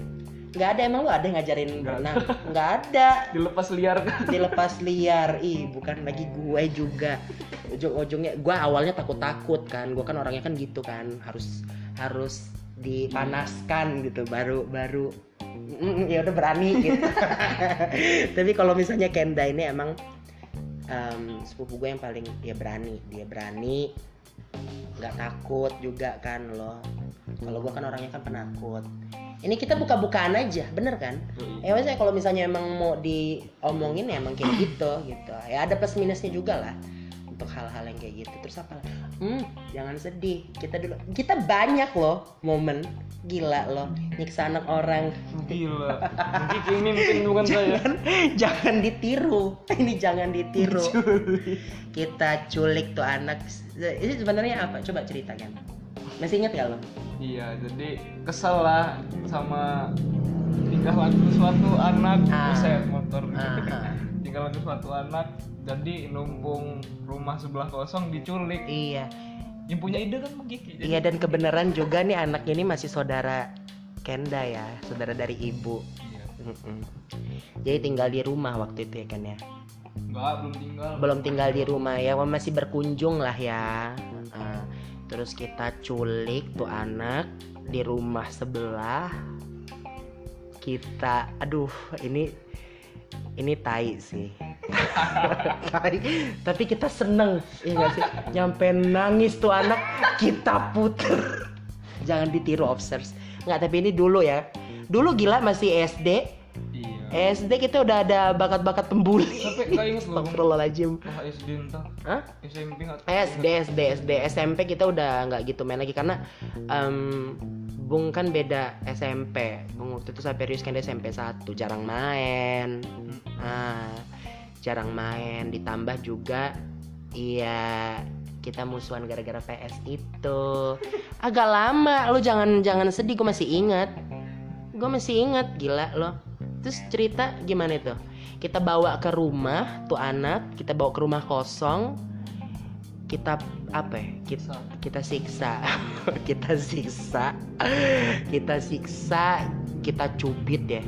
Speaker 1: nggak ada emang lu ada yang ngajarin berenang nggak ada. <laughs>
Speaker 2: Dilepas liar. Kan.
Speaker 1: dilepas liar. Ih <laughs> bukan lagi gue juga. Ujung-ujungnya gue awalnya takut-takut kan. Gue kan orangnya kan gitu kan. Harus harus dipanaskan gitu. Baru baru mm, ya udah berani gitu. <laughs> Tapi kalau misalnya Kenda ini emang em, sepupu gue yang paling dia berani. Dia berani nggak takut juga kan loh kalau gue kan orangnya kan penakut. Ini kita buka-bukaan aja bener kan? Ya maksudnya kalau misalnya emang mau diomongin ya emang kayak gitu gitu. Ya ada plus minusnya juga lah untuk hal-hal yang kayak gitu. Terus apa? Hmm jangan sedih. Kita dulu kita banyak loh momen. Gila loh nyiksa anak orang.
Speaker 2: Gila. Mungkin ini mungkin bukan saya.
Speaker 1: jangan jangan ditiru. <laughs> Ini jangan ditiru. Kita culik tuh anak. Ini sebenarnya apa? Coba ceritakan. Masih ingat gak lo?
Speaker 2: Iya, jadi kesel lah sama tingkah laku suatu anak,
Speaker 1: Ah.
Speaker 2: motor.
Speaker 1: Ah,
Speaker 2: tingkah laku suatu anak, jadi numpung rumah sebelah kosong diculik.
Speaker 1: iya
Speaker 2: Yang punya ide kan. Jadi,
Speaker 1: iya dan kebenaran juga nih anak ini masih saudara Kenda ya saudara dari ibu
Speaker 2: Iya.
Speaker 1: Jadi tinggal di rumah waktu itu ya kan ya
Speaker 2: Enggak, belum tinggal.
Speaker 1: belum tinggal di rumah ya masih berkunjung lah ya Ah, terus kita culik tuh anak di rumah sebelah kita aduh ini ini tai sih <laughs> tai tapi kita seneng ya nggak sih nyampe nangis tuh anak kita puter jangan ditiru obsers nggak tapi ini dulu ya dulu gila masih SD
Speaker 2: Iya.
Speaker 1: SD kita udah ada bakat-bakat pembuli
Speaker 2: Sampai nggak inget loh. SD entah.
Speaker 1: Hah?
Speaker 2: SMP nggak tahu.
Speaker 1: SD SD SD SMP kita udah nggak gitu main lagi karena em, Bung kan beda SMP Bung waktu itu sampai Rius kan SMP 1 jarang main. Ah jarang main. Ditambah juga iya kita musuhan gara-gara PS itu. Agak lama lu jangan jangan sedih gue masih ingat. Gue masih ingat gila lo. Terus cerita gimana itu? Kita bawa ke rumah tuh anak kita bawa ke rumah kosong kita apa ya kita kita siksa <laughs> kita siksa kita siksa kita cubit ya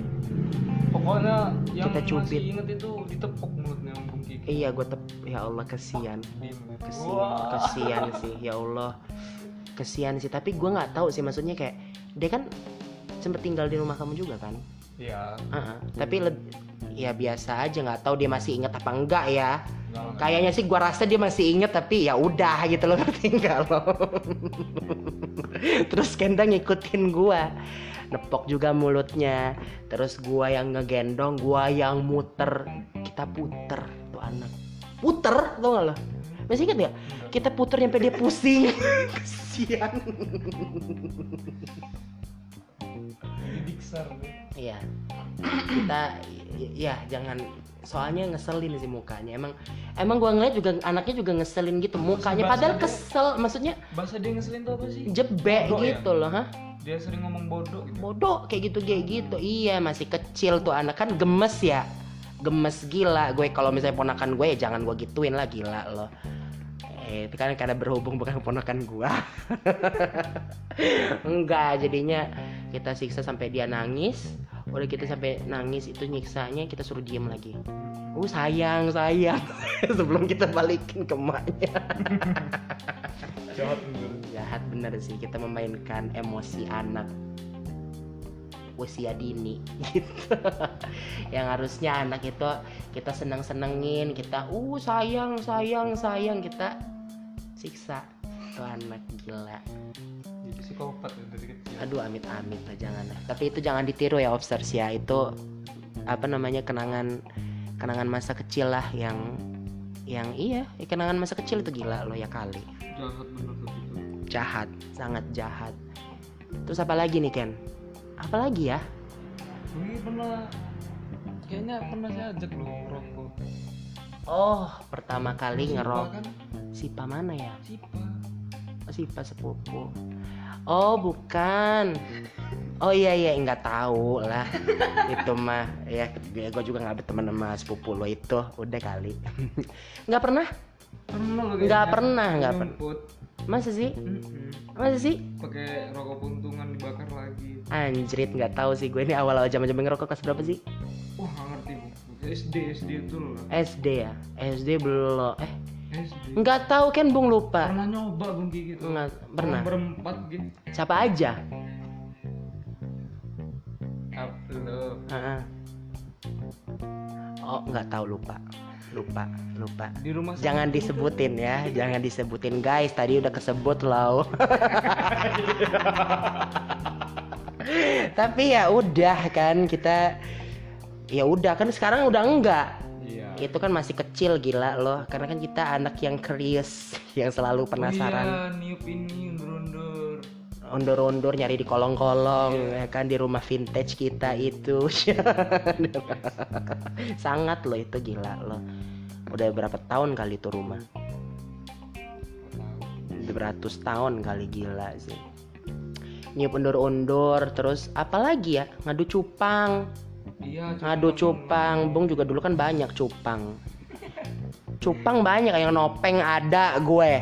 Speaker 2: Pokoknya yang
Speaker 1: Kita cubit.
Speaker 2: masih inget itu ditepuk mulutnya Bung Kiki.
Speaker 1: iya gue tep ya Allah kesian kesian kesian sih ya Allah kesian sih tapi gue nggak tahu sih maksudnya kayak dia kan sempet tinggal di rumah kamu juga kan
Speaker 2: Iya.
Speaker 1: Heeh. tapi leb- ya biasa aja nggak tahu dia masih inget apa enggak ya. Kayaknya sih gua rasa dia masih inget tapi ya udah gitu loh <laughs> ngerti nggak lo terus Kenda ngikutin gua. Nepok juga mulutnya. Terus gua yang ngegendong gua yang muter. Kita puter tuh anak. Puter tau gak lo? Masih inget nggak? Kita puter sampai dia pusing. <laughs> Kesian
Speaker 2: Pixar deh.
Speaker 1: Iya. Kita ya jangan soalnya ngeselin sih mukanya. Emang emang gua ngeliat juga anaknya juga ngeselin gitu mukanya padahal
Speaker 2: dia-
Speaker 1: kesel maksudnya
Speaker 2: Bahasa dia ngeselin tuh apa sih?
Speaker 1: jebek
Speaker 2: Bodoh ya?
Speaker 1: gitu loh, hah?
Speaker 2: Dia sering ngomong bodoh gitu.
Speaker 1: Bodoh kayak gitu kayak gitu. Iya, masih kecil tuh anak kan gemes ya. Gemes gila. Gue kalau misalnya ponakan gue ya jangan gue gituin lah gila loh. Eh, itu kan karena berhubung bukan ponakan gua. <laughs> Enggak, jadinya kita siksa sampai dia nangis. Udah kita sampai nangis itu nyiksanya kita suruh diem lagi. Uh sayang sayang <laughs> sebelum kita balikin ke emaknya. <laughs>
Speaker 2: Jahat bener.
Speaker 1: Jahat bener sih kita memainkan emosi anak usia dini <laughs> gitu. Yang harusnya anak itu kita seneng senengin kita uh sayang sayang sayang kita siksa tuh anak gila.
Speaker 2: Psikopat ya dari kecil.
Speaker 1: Aduh amit-amit lah jangan lah. Tapi itu jangan ditiru ya obsers ya. Itu apa namanya kenangan kenangan masa kecil lah yang yang iya ya kenangan masa kecil itu gila lo ya kali
Speaker 2: Jahat bener itu.
Speaker 1: jahat sangat jahat terus apa lagi nih Ken apa lagi ya
Speaker 2: Gue pernah kayaknya pernah saya ajak lu ngerokok.
Speaker 1: oh pertama kali
Speaker 2: Sipa
Speaker 1: ngerok
Speaker 2: kan?
Speaker 1: sipa mana ya
Speaker 2: Sipa.
Speaker 1: oh, sipa sepupu oh bukan. Oh iya iya nggak tahu lah <laughs> itu mah ya gue juga nggak berteman sama sepupu lo itu. Udah kali. <laughs> Nggak pernah? Nggak pernah, nggak pernah. Masa sih? Masa sih?
Speaker 2: Pakai rokok puntungan dibakar lagi.
Speaker 1: anjrit nggak tahu sih gue ini awal-awal zaman-zaman ngerokok kelas berapa sih?
Speaker 2: Wah nggak ngerti bu. SD SD itu loh.
Speaker 1: SD ya? SD belum. Eh
Speaker 2: SD.
Speaker 1: nggak tahu kan bung lupa
Speaker 2: Pernah nyoba bung gitu.
Speaker 1: nggak pernah
Speaker 2: berempat gitu.
Speaker 1: siapa aja
Speaker 2: Apa lo?
Speaker 1: Heeh. oh nggak tahu lupa lupa lupa
Speaker 2: Di rumah
Speaker 1: jangan
Speaker 2: itu.
Speaker 1: disebutin ya jangan disebutin guys tadi udah kesebut loh <laughs> tapi ya udah kan kita ya udah kan sekarang udah enggak
Speaker 2: Iya.
Speaker 1: itu kan masih kecil gila loh. Karena kan kita anak yang curious <laughs> yang selalu penasaran.
Speaker 2: Oh iya, niup ini undur-undur.
Speaker 1: undur-undur nyari di kolong-kolong ya kan di rumah vintage kita itu. <laughs> Sangat loh itu gila loh. Udah berapa tahun kali itu rumah? Beratus tahun kali gila sih. Niup undur-undur terus apalagi ya? Ngadu cupang
Speaker 2: Iya.
Speaker 1: ngadu cupang. bung juga dulu kan banyak cupang. Cupang banyak yang nopeng ada gue.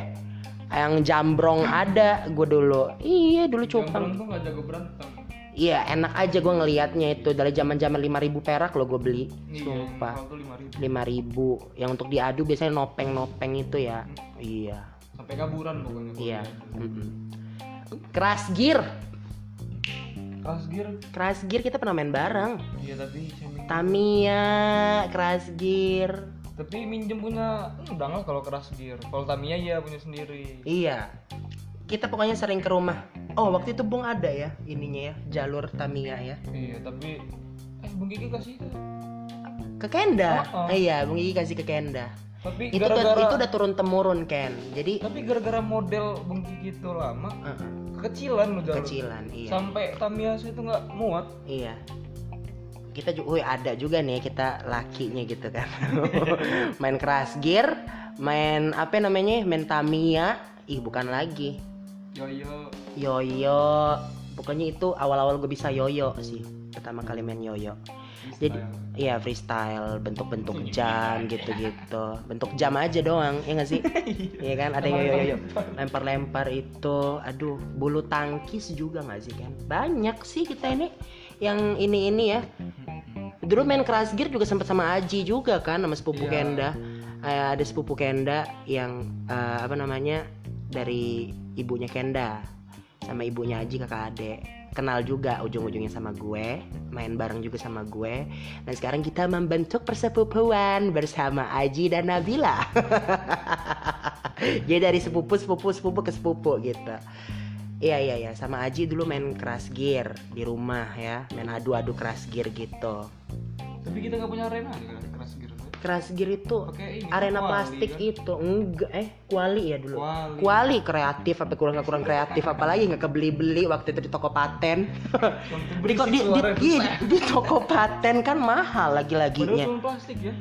Speaker 1: Yang jambrong ada gue dulu. Iya dulu cupang.
Speaker 2: Cupang tuh nggak jago berantem.
Speaker 1: iya enak aja gue ngelihatnya itu. Dari zaman zaman 5000 perak lo gue beli.
Speaker 2: Iya.
Speaker 1: sumpah.
Speaker 2: lima ribu.
Speaker 1: 5000 yang untuk diadu biasanya nopeng nopeng itu ya. Iya.
Speaker 2: Sampai kaburan pokoknya.
Speaker 1: iya. keras gear
Speaker 2: Kelas gear.
Speaker 1: keras gear kita pernah main bareng
Speaker 2: Iya tapi.
Speaker 1: Tamiya keras gear
Speaker 2: Tapi minjem punya udah nggak kalau keras gear. Kalau Tamiya ya punya sendiri.
Speaker 1: Iya. Kita pokoknya sering ke rumah. Oh, waktu itu Bung ada ya ininya ya, jalur Tamiya ya.
Speaker 2: Iya tapi eh Bung Kiki kasih ke.
Speaker 1: Ke Kenda.
Speaker 2: Oh, oh.
Speaker 1: Iya, Bung Gigi kasih ke Kenda.
Speaker 2: Tapi
Speaker 1: Itu tuh-
Speaker 2: gara-gara
Speaker 1: itu udah turun temurun Ken. Jadi
Speaker 2: tapi gara-gara model Bung Kiki itu lama
Speaker 1: uh-uh,
Speaker 2: kekecilan lo jalur.
Speaker 1: kecilan, iya.
Speaker 2: Sampai itu nggak muat.
Speaker 1: Iya. Kita juga ada juga nih kita lakinya gitu kan. <laughs> main keras gear, main apa namanya? Main Tamiya. Ih, bukan lagi.
Speaker 2: Yo yo.
Speaker 1: Yoyo. Pokoknya itu awal-awal gue bisa yoyo sih. Pertama kali main yoyo. Jadi iya freestyle, bentuk-bentuk jam gitu-gitu. Bentuk jam aja doang, ya nggak sih? <laughs> Iya kan ada yang yoyo lempar-lempar itu. Aduh, bulu tangkis juga nggak sih kan? Banyak sih kita ini yang ini ini ya. Dulu main keras gear juga sempat sama Aji juga kan sama sepupu
Speaker 2: Iya.
Speaker 1: Kenda. Eh, ada sepupu Kenda yang eh, apa namanya dari ibunya Kenda sama ibunya Aji kakak adek kenal juga ujung-ujungnya sama gue main bareng juga sama gue. Dan sekarang kita membentuk persepupuan bersama Aji dan Nabila. <laughs> Jadi dari sepupu sepupu sepupu ke sepupu gitu. Iya iya iya. Sama Aji dulu main keras gear di rumah ya. Main adu-adu keras gear gitu.
Speaker 2: Tapi kita nggak punya arena kan keras gear
Speaker 1: itu
Speaker 2: ini,
Speaker 1: arena
Speaker 2: kuali,
Speaker 1: plastik
Speaker 2: kan?
Speaker 1: itu. Enggak eh kuali ya dulu.
Speaker 2: Kuali.
Speaker 1: kuali kreatif apa kurang nggak kurang kreatif. Apalagi nggak kebeli beli waktu itu di toko paten. Di, di, di, di, toko paten kan mahal lagi
Speaker 2: Padahal
Speaker 1: laginya
Speaker 2: cuma plastik ya.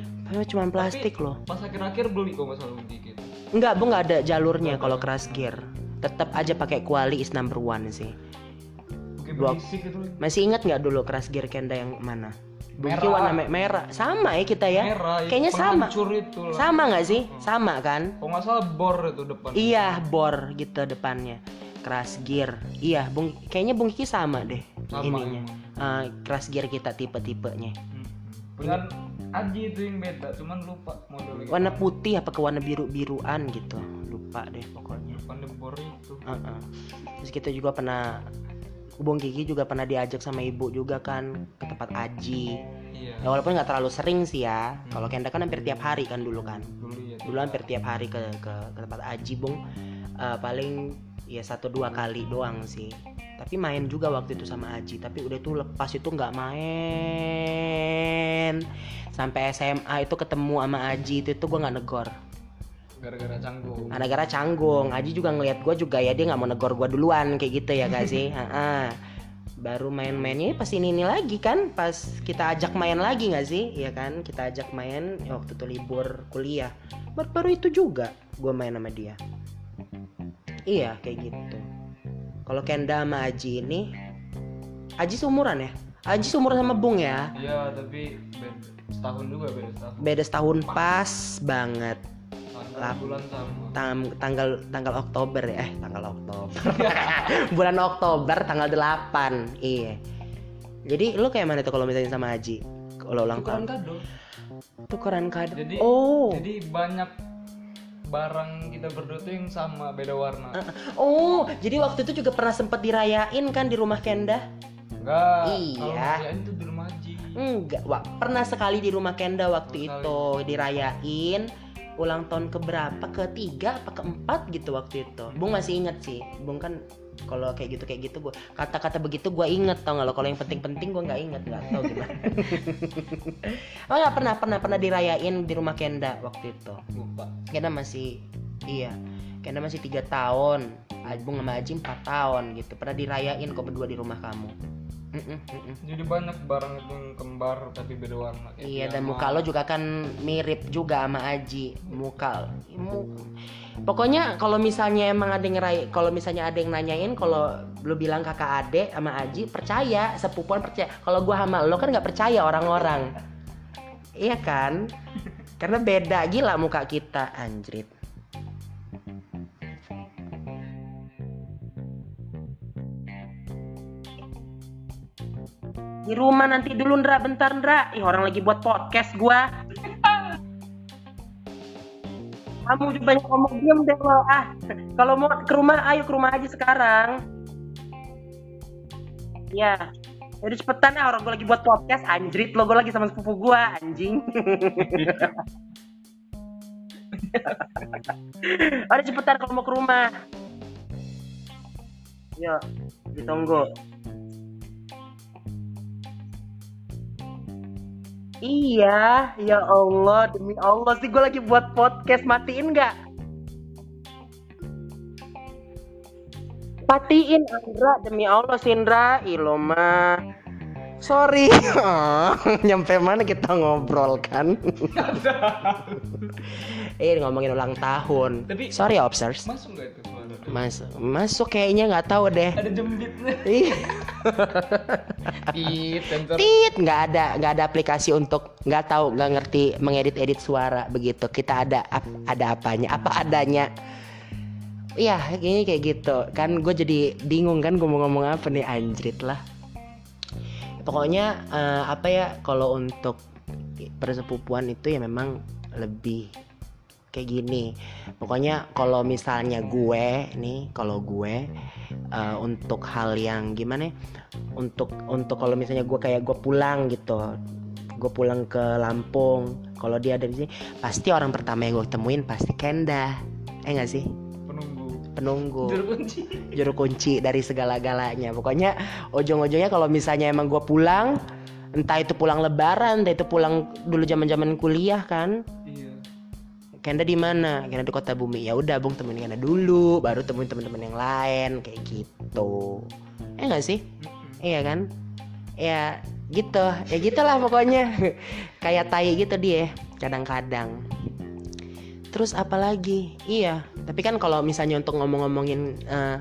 Speaker 1: Cuma plastik
Speaker 2: Tapi
Speaker 1: loh.
Speaker 2: pas akhir-akhir beli kok nggak salah dikit.
Speaker 1: Enggak, bu nggak ada jalurnya kalau keras gear. Tetap aja pakai kuali is number one sih.
Speaker 2: Itu.
Speaker 1: Masih ingat nggak dulu keras gear Kenda yang mana? Bungki
Speaker 2: Merah.
Speaker 1: warna me- merah. Sama ya kita ya.
Speaker 2: merah
Speaker 1: Kayaknya sama.
Speaker 2: itu lah.
Speaker 1: Sama nggak sih? Sama kan?
Speaker 2: kalau nggak salah bor itu depan
Speaker 1: Iya, bor gitu depannya. Keras gear. Iya, Bung kayaknya Bung Kiki sama deh
Speaker 2: Sama
Speaker 1: ininya.
Speaker 2: emang.
Speaker 1: Eh, keras gear kita tipe-tipenya.
Speaker 2: Hmm. dengan Aji itu yang beda cuman lupa modelnya
Speaker 1: Warna putih apa ke warna biru-biruan gitu. Lupa deh pokoknya.
Speaker 2: depan bor itu
Speaker 1: Heeh. Terus kita juga pernah Bung Kiki juga pernah diajak sama ibu juga kan ke tempat Aji.
Speaker 2: iya
Speaker 1: Ya, walaupun nggak terlalu sering sih ya. Kalau Kenda kan hampir tiap hari kan dulu kan.
Speaker 2: dulu ya
Speaker 1: Dulu hampir tiap hari ke ke, ke tempat Aji Bung. Eh, paling ya satu dua kali doang sih. Tapi main juga waktu itu sama Aji. Tapi udah tuh lepas itu nggak main. Sampai SMA itu ketemu sama Aji itu itu gue nggak negor.
Speaker 2: Gara-gara canggung
Speaker 1: gara-gara canggung, Aji juga ngelihat gue juga ya dia nggak mau negor gue duluan kayak gitu ya gak sih? Ha-ha. Baru main-mainnya pas ini ini lagi kan, pas kita ajak main lagi nggak sih? Ya kan, kita ajak main ya waktu itu libur kuliah. Baru, baru itu juga gue main sama dia. Iya kayak gitu. Kalau Kenda sama Aji ini, Aji seumuran ya? Aji seumuran sama Bung ya?
Speaker 2: iya tapi beda setahun juga beda setahun
Speaker 1: Beda setahun pas banget. Lap-
Speaker 2: bulan sama.
Speaker 1: tanggal tanggal Oktober ya eh tanggal Oktober. <laughs> <laughs> Bulan Oktober tanggal 8 iya. Jadi lu kayak mana tuh kalau misalnya sama Haji? Kalau ulang
Speaker 2: tukeran
Speaker 1: tahun?
Speaker 2: kado.
Speaker 1: Tukeran kado.
Speaker 2: Jadi
Speaker 1: oh.
Speaker 2: jadi banyak barang kita berdua tuh yang sama beda warna.
Speaker 1: Oh jadi waktu itu juga pernah sempet dirayain kan di rumah Kenda?
Speaker 2: Enggak
Speaker 1: Iya.
Speaker 2: tuh di rumah Haji.
Speaker 1: Enggak wah pernah sekali di rumah Kenda waktu
Speaker 2: Sekali.
Speaker 1: itu dirayain ulang tahun keberapa? Ketiga apa keempat gitu waktu itu. Bung masih inget sih. Bung kan kalau kayak gitu kayak gitu gua kata-kata begitu gua inget tau nggak lo? Kalau yang penting-penting gua nggak inget nggak tahu gimana. <laughs> Oh ya pernah pernah pernah dirayain di rumah Kenda waktu itu.
Speaker 2: Lupa.
Speaker 1: Kenda masih iya. Kenda masih tiga tahun. Bung sama Aji empat tahun gitu. Pernah dirayain kok berdua di rumah kamu Mm-mm, mm-mm.
Speaker 2: jadi banyak barang itu yang kembar tapi beda warna kayak
Speaker 1: Iya dan muka lo juga kan mirip juga sama Aji muka mu- pokoknya kalau misalnya emang ada yang ngeray kalau misalnya ada yang nanyain kalau lo bilang kakak ade sama Aji percaya sepupuan percaya. Kalau gua sama lo kan nggak percaya orang-orang. Iya kan? Karena beda gila muka kita. Anjrit Di rumah nanti dulu Ndra, bentar Ndra. Ih, orang lagi buat podcast gua. Kamu juga banyak ngomong diem deh lo. Ah, kalau mau ke rumah, ayo ke rumah aja sekarang. Ya, jadi cepetan ah orang gua lagi buat podcast. Anjrit lo, gua lagi sama sepupu gua, anjing. <laughs> Ayo cepetan kalau mau ke rumah. Yuk, ditunggu. Iya, ya Allah, demi Allah sih gue lagi buat podcast, matiin nggak? Matiin, Andra, demi Allah, Sindra, ilo mah. Sorry, Oh, <laughs> nyampe mana kita ngobrol kan? <laughs> eh ngomongin ulang tahun.
Speaker 2: Tapi-
Speaker 1: Sorry, obsers.
Speaker 2: masuk nggak itu
Speaker 1: Mas, masuk kayaknya nggak tahu deh.
Speaker 2: ada jembitnya
Speaker 1: Iya. <laughs>
Speaker 2: tit
Speaker 1: nggak ada nggak ada aplikasi untuk nggak tahu nggak ngerti mengedit edit suara begitu. Kita ada ap- ada apanya, apa adanya. Iya, kayaknya kayak gitu. Kan gue jadi bingung kan gue mau ngomong apa nih anjrit lah. Pokoknya eh, apa ya kalau untuk persepupuan itu ya memang lebih kayak gini. Pokoknya kalau misalnya gue nih, kalau gue eh, untuk hal yang gimana ya? untuk untuk kalau misalnya gue kayak gue pulang gitu gue pulang ke Lampung kalau dia ada di sini pasti orang pertama yang gue temuin pasti Kenda. Eh nggak sih?
Speaker 2: Penunggu.
Speaker 1: Penunggu.
Speaker 2: Juru kunci. <laughs>
Speaker 1: Juru kunci dari segala-galanya. Pokoknya ujung-ujungnya kalau misalnya emang gue pulang entah itu pulang lebaran entah itu pulang dulu zaman zaman kuliah kan.
Speaker 2: Iya
Speaker 1: Kenda di mana? Kenda di kota bumi. Ya udah, Bung temenin Kenda dulu, baru temuin teman-teman yang lain kayak gitu. Eh nggak sih? Iya kan? Ya gitu, ya gitulah pokoknya. <laughs> Kayak tai gitu dia kadang-kadang. Terus apa lagi? Iya, tapi kan kalau misalnya untuk ngomong-ngomongin eh,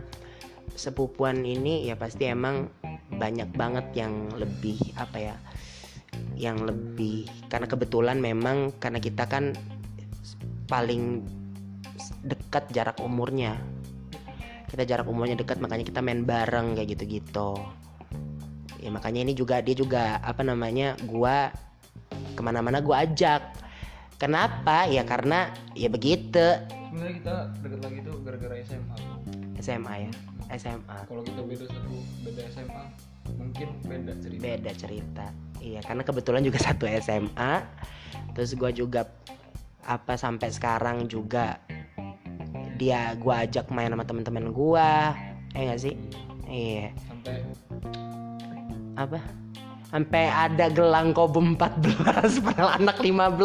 Speaker 1: sepupuan ini ya pasti emang banyak banget yang lebih apa ya? Yang lebih karena kebetulan memang karena kita kan paling dekat jarak umurnya. Kita jarak umurnya dekat makanya kita main bareng kayak gitu-gitu. Ya makanya ini juga dia juga apa namanya gua ke mana-mana gua ajak. Kenapa? Ya karena ya begitu.
Speaker 2: Sebenarnya kita deket lagi tuh gara-gara SMA
Speaker 1: SMA ya? SMA
Speaker 2: kalau kita beda satu beda SMA mungkin beda cerita.
Speaker 1: Beda cerita. Iya karena kebetulan juga satu SMA terus gua juga apa sampai sekarang juga dia gua ajak main sama teman-teman gua. Eh gak sih? Iya.
Speaker 2: Sampai
Speaker 1: apa? Sampai ada gelang kobum 14 <laughs> padahal anak 15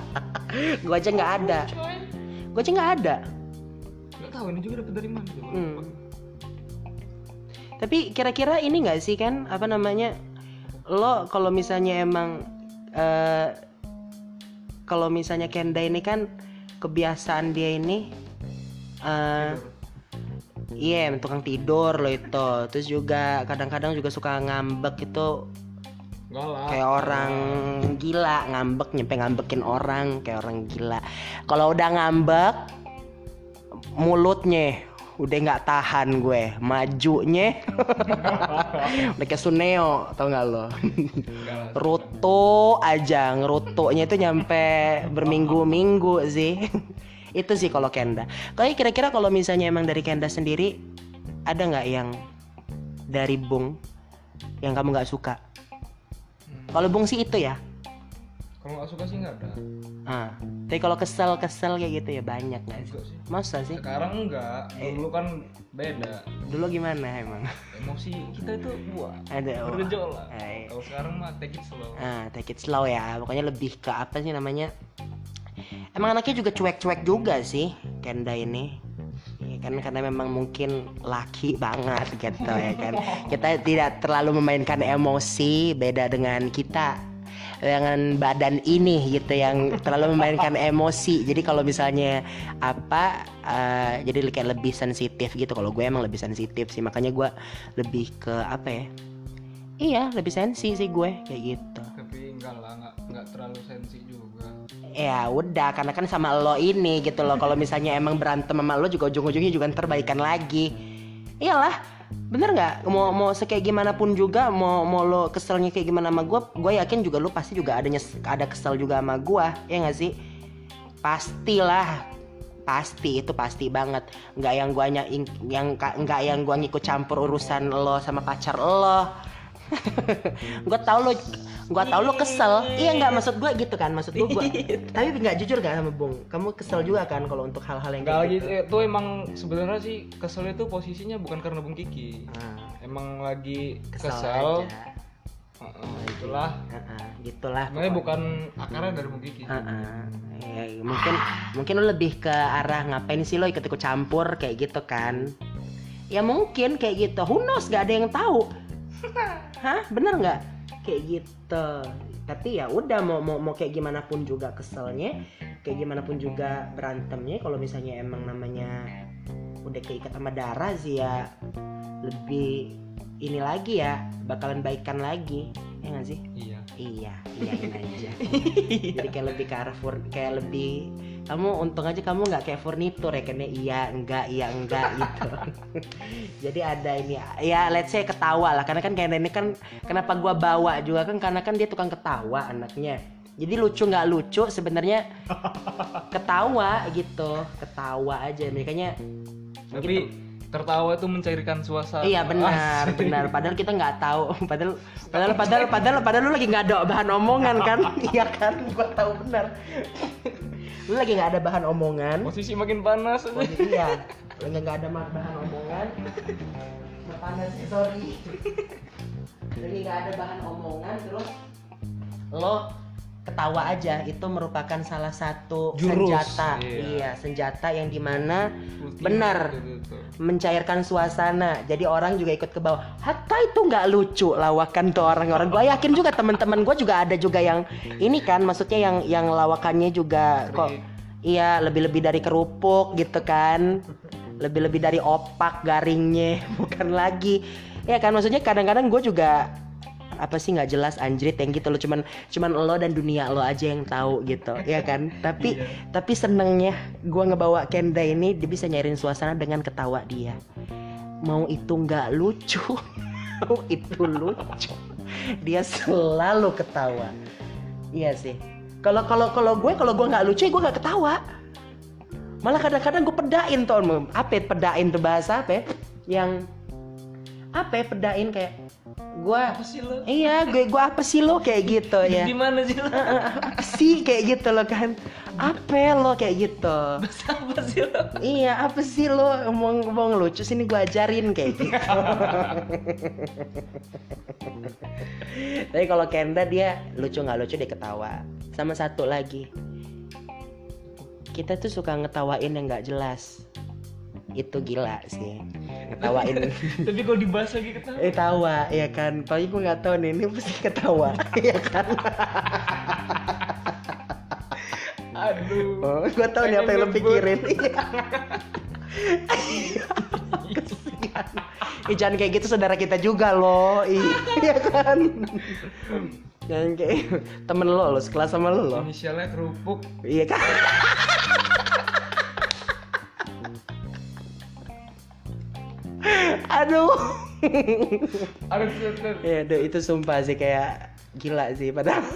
Speaker 1: <laughs> gua aja nggak ada. gua aja nggak ada.
Speaker 2: Nggak tahu ini juga dapat dari mana
Speaker 1: Hmm. tapi kira-kira ini nggak sih kan apa namanya? Lo kalau misalnya emang eh, kalau misalnya Kenda ini kan kebiasaan dia ini eh, iya tukang tidur lo itu. Terus juga kadang-kadang juga suka ngambek itu.
Speaker 2: Lah.
Speaker 1: Kayak orang gila ngambek nyampe ngambekin orang kayak orang gila. Kalau udah ngambek mulutnya udah nggak tahan gue. Majunya. <laughs> Udah kayak Suneo tau nggak lo? Ruto aja ngerutunya itu nyampe berminggu-minggu sih. <laughs> Itu sih kalau Kenda. Kalau kira-kira kalau misalnya emang dari Kenda sendiri ada nggak yang dari Bung yang kamu nggak suka? Kalau Bung sih itu ya
Speaker 2: kalau nggak suka sih nggak ada.
Speaker 1: Ah tapi kalau kesel-kesel kayak gitu ya banyak nggak sih
Speaker 2: sih.
Speaker 1: Masa sih?
Speaker 2: Sekarang enggak dulu kan beda.
Speaker 1: Dulu gimana emang?
Speaker 2: Emosi kita itu buah
Speaker 1: ada oh.
Speaker 2: bergejolak.
Speaker 1: Eh.
Speaker 2: kalau sekarang mah take it slow.
Speaker 1: Ah take it slow ya. Pokoknya lebih ke apa sih namanya? Emang anaknya juga cuek-cuek juga sih Kenda ini. Ya kan karena memang mungkin laki banget gitu ya kan. <laughs> Kita tidak terlalu memainkan emosi beda dengan kita dengan badan ini gitu yang terlalu memainkan emosi. Jadi kalau misalnya apa eh, jadi kayak lebih sensitif gitu. Kalau gue emang lebih sensitif sih makanya gue lebih ke apa ya? Iya lebih sensi sih gue kayak gitu.
Speaker 2: Tapi enggak lah enggak enggak terlalu sensi juga.
Speaker 1: Ya udah karena kan sama lo ini gitu loh. Kalau misalnya emang berantem sama lo juga ujung-ujungnya juga ntar baikan lagi. Iyalah bener nggak? Mau mau sekayak gimana pun juga mau mau lo keselnya kayak gimana sama gue gue yakin juga lo pasti juga ada nyes- ada kesel juga sama gue ya nggak sih? Pastilah pasti itu pasti banget. Nggak yang ny- yang nggak yang gua ngikut campur urusan lo sama pacar lo gue tau lo gue tau lo kesel. Iya nggak maksud gue gitu kan maksud gue <laughs> tapi nggak jujur gak sama bung kamu kesel juga kan kalau untuk hal-hal yang
Speaker 2: lagi
Speaker 1: gitu.
Speaker 2: itu emang sebenarnya sih kesel itu posisinya bukan karena Bung Kiki.
Speaker 1: Ah,
Speaker 2: emang lagi
Speaker 1: kesel,
Speaker 2: kesel,
Speaker 1: aja.
Speaker 2: Heeh, itulah.
Speaker 1: Heeh, gitulah
Speaker 2: sebenarnya
Speaker 1: pokoknya.
Speaker 2: bukan akarnya dari Bung Kiki
Speaker 1: Heeh. Ya, mungkin mungkin lo lebih ke arah ngapain sih lo ikut-ikut campur kayak gitu kan? Ya mungkin kayak gitu who knows gak ada yang tahu hah? Bener nggak? Kayak gitu. Tapi ya udah mau mau mau kayak gimana pun juga keselnya kayak gimana pun juga berantemnya. Kalau misalnya emang namanya udah keikat sama darah sih ya lebih ini lagi ya bakalan baikan lagi. Ya nggak sih?
Speaker 2: Iya.
Speaker 1: Iya, iyain aja. <laughs> Jadi kayak lebih ke arah kayak lebih kamu untung aja kamu nggak kayak furnitur ya karena iya enggak iya enggak <laughs> gitu. Jadi ada ini ya let's say ketawa lah karena kan kayak ini kan kenapa gua bawa juga kan karena kan dia tukang ketawa anaknya. Jadi lucu nggak lucu sebenarnya <laughs> ketawa gitu, ketawa aja makanya
Speaker 2: tapi tertawa itu mencairkan suasana
Speaker 1: Iya <laughs> benar,
Speaker 2: Asik.
Speaker 1: benar. Padahal kita nggak tahu. Padahal, padahal, padahal, padahal, padahal lu lagi nggak ada bahan omongan kan? Iya kan? Gua tahu benar. Lu lagi nggak ada bahan omongan.
Speaker 2: posisi makin panas
Speaker 1: Oh, iya, lagi nggak ada bahan omongan. Panas, sorry. lagi nggak ada bahan omongan terus lo ketawa aja itu merupakan salah satu
Speaker 2: Jurus,
Speaker 1: senjata.
Speaker 2: Iya.
Speaker 1: iya senjata yang di mana
Speaker 2: Ultimate
Speaker 1: benar
Speaker 2: gitu
Speaker 1: mencairkan suasana. Jadi orang juga ikut ke bawah. Hatta itu nggak lucu lawakan tuh orang-orang. Gue yakin juga teman-teman gue juga ada juga yang ini kan maksudnya yang yang lawakannya juga kok iya lebih-lebih dari kerupuk gitu kan. <laughs> Lebih-lebih dari opak garingnya. <laughs> Bukan lagi. Ya kan maksudnya kadang-kadang gue juga apa sih nggak jelas anjrit yang gitu lo cuman cuman lo dan dunia lo aja yang tahu gitu ya kan? <laughs> Tapi
Speaker 2: Iya.
Speaker 1: tapi senengnya gua ngebawa Kenda ini dia bisa nyairin suasana dengan ketawa dia. Mau itu nggak lucu? <laughs> Mau itu lucu? Dia selalu ketawa. Iya sih. Kalau kalau kalau gue kalau gue nggak lucu ya gue nggak ketawa. Malah kadang-kadang gue pedain tuh apa ya, pedain tuh bahasa apa ya? yang apa pedain kayak gue
Speaker 2: apa sih lo
Speaker 1: iya gue gue apa sih lo kayak gitu ya.
Speaker 2: Di mana sih lo
Speaker 1: apa <laughs> sih kayak gitu loh kan. Apa lo kayak gitu?
Speaker 2: Bahasa apa sih lo
Speaker 1: iya apa sih lo ngomong ngomong lucu sini gue ajarin kayak gitu. Tapi kalau Kenda dia lucu nggak lucu dia ketawa. Sama satu lagi. Kita tuh suka ngetawain yang nggak jelas. Itu gila sih ngetawain <laughs>
Speaker 2: tapi kalau dibahas lagi ketawa.
Speaker 1: Eh tawa ya kan? Tapi gue nggak tahu nih ini pasti ketawa. <laughs> Ya kan?
Speaker 2: Aduh.
Speaker 1: Oh, gue tahu nih apa yang lo pikirin. <laughs> Ih, jangan kayak gitu saudara kita juga loh iya kan? Jangan kayak temen lo lo sekelas sama lo lo.
Speaker 2: Inisialnya kerupuk.
Speaker 1: Iya kan aduh.
Speaker 2: Aduh.
Speaker 1: Ya, aduh, itu sumpah sih kayak gila sih padahal.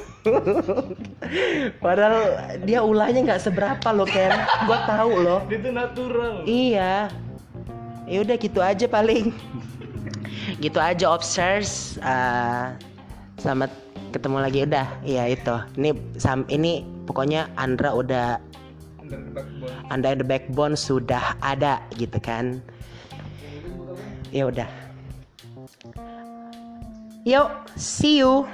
Speaker 1: Padahal dia ulahnya nggak seberapa loh Ken. Gue tahu loh.
Speaker 2: Dia tuh natural.
Speaker 1: Iya. Ya udah gitu aja paling. Gitu aja obsers. Ah, selamat ketemu lagi. Udah iya itu. Ini sam ini pokoknya Andra udah
Speaker 2: under the backbone.
Speaker 1: the backbone sudah ada gitu kan ya udah. Yuk see you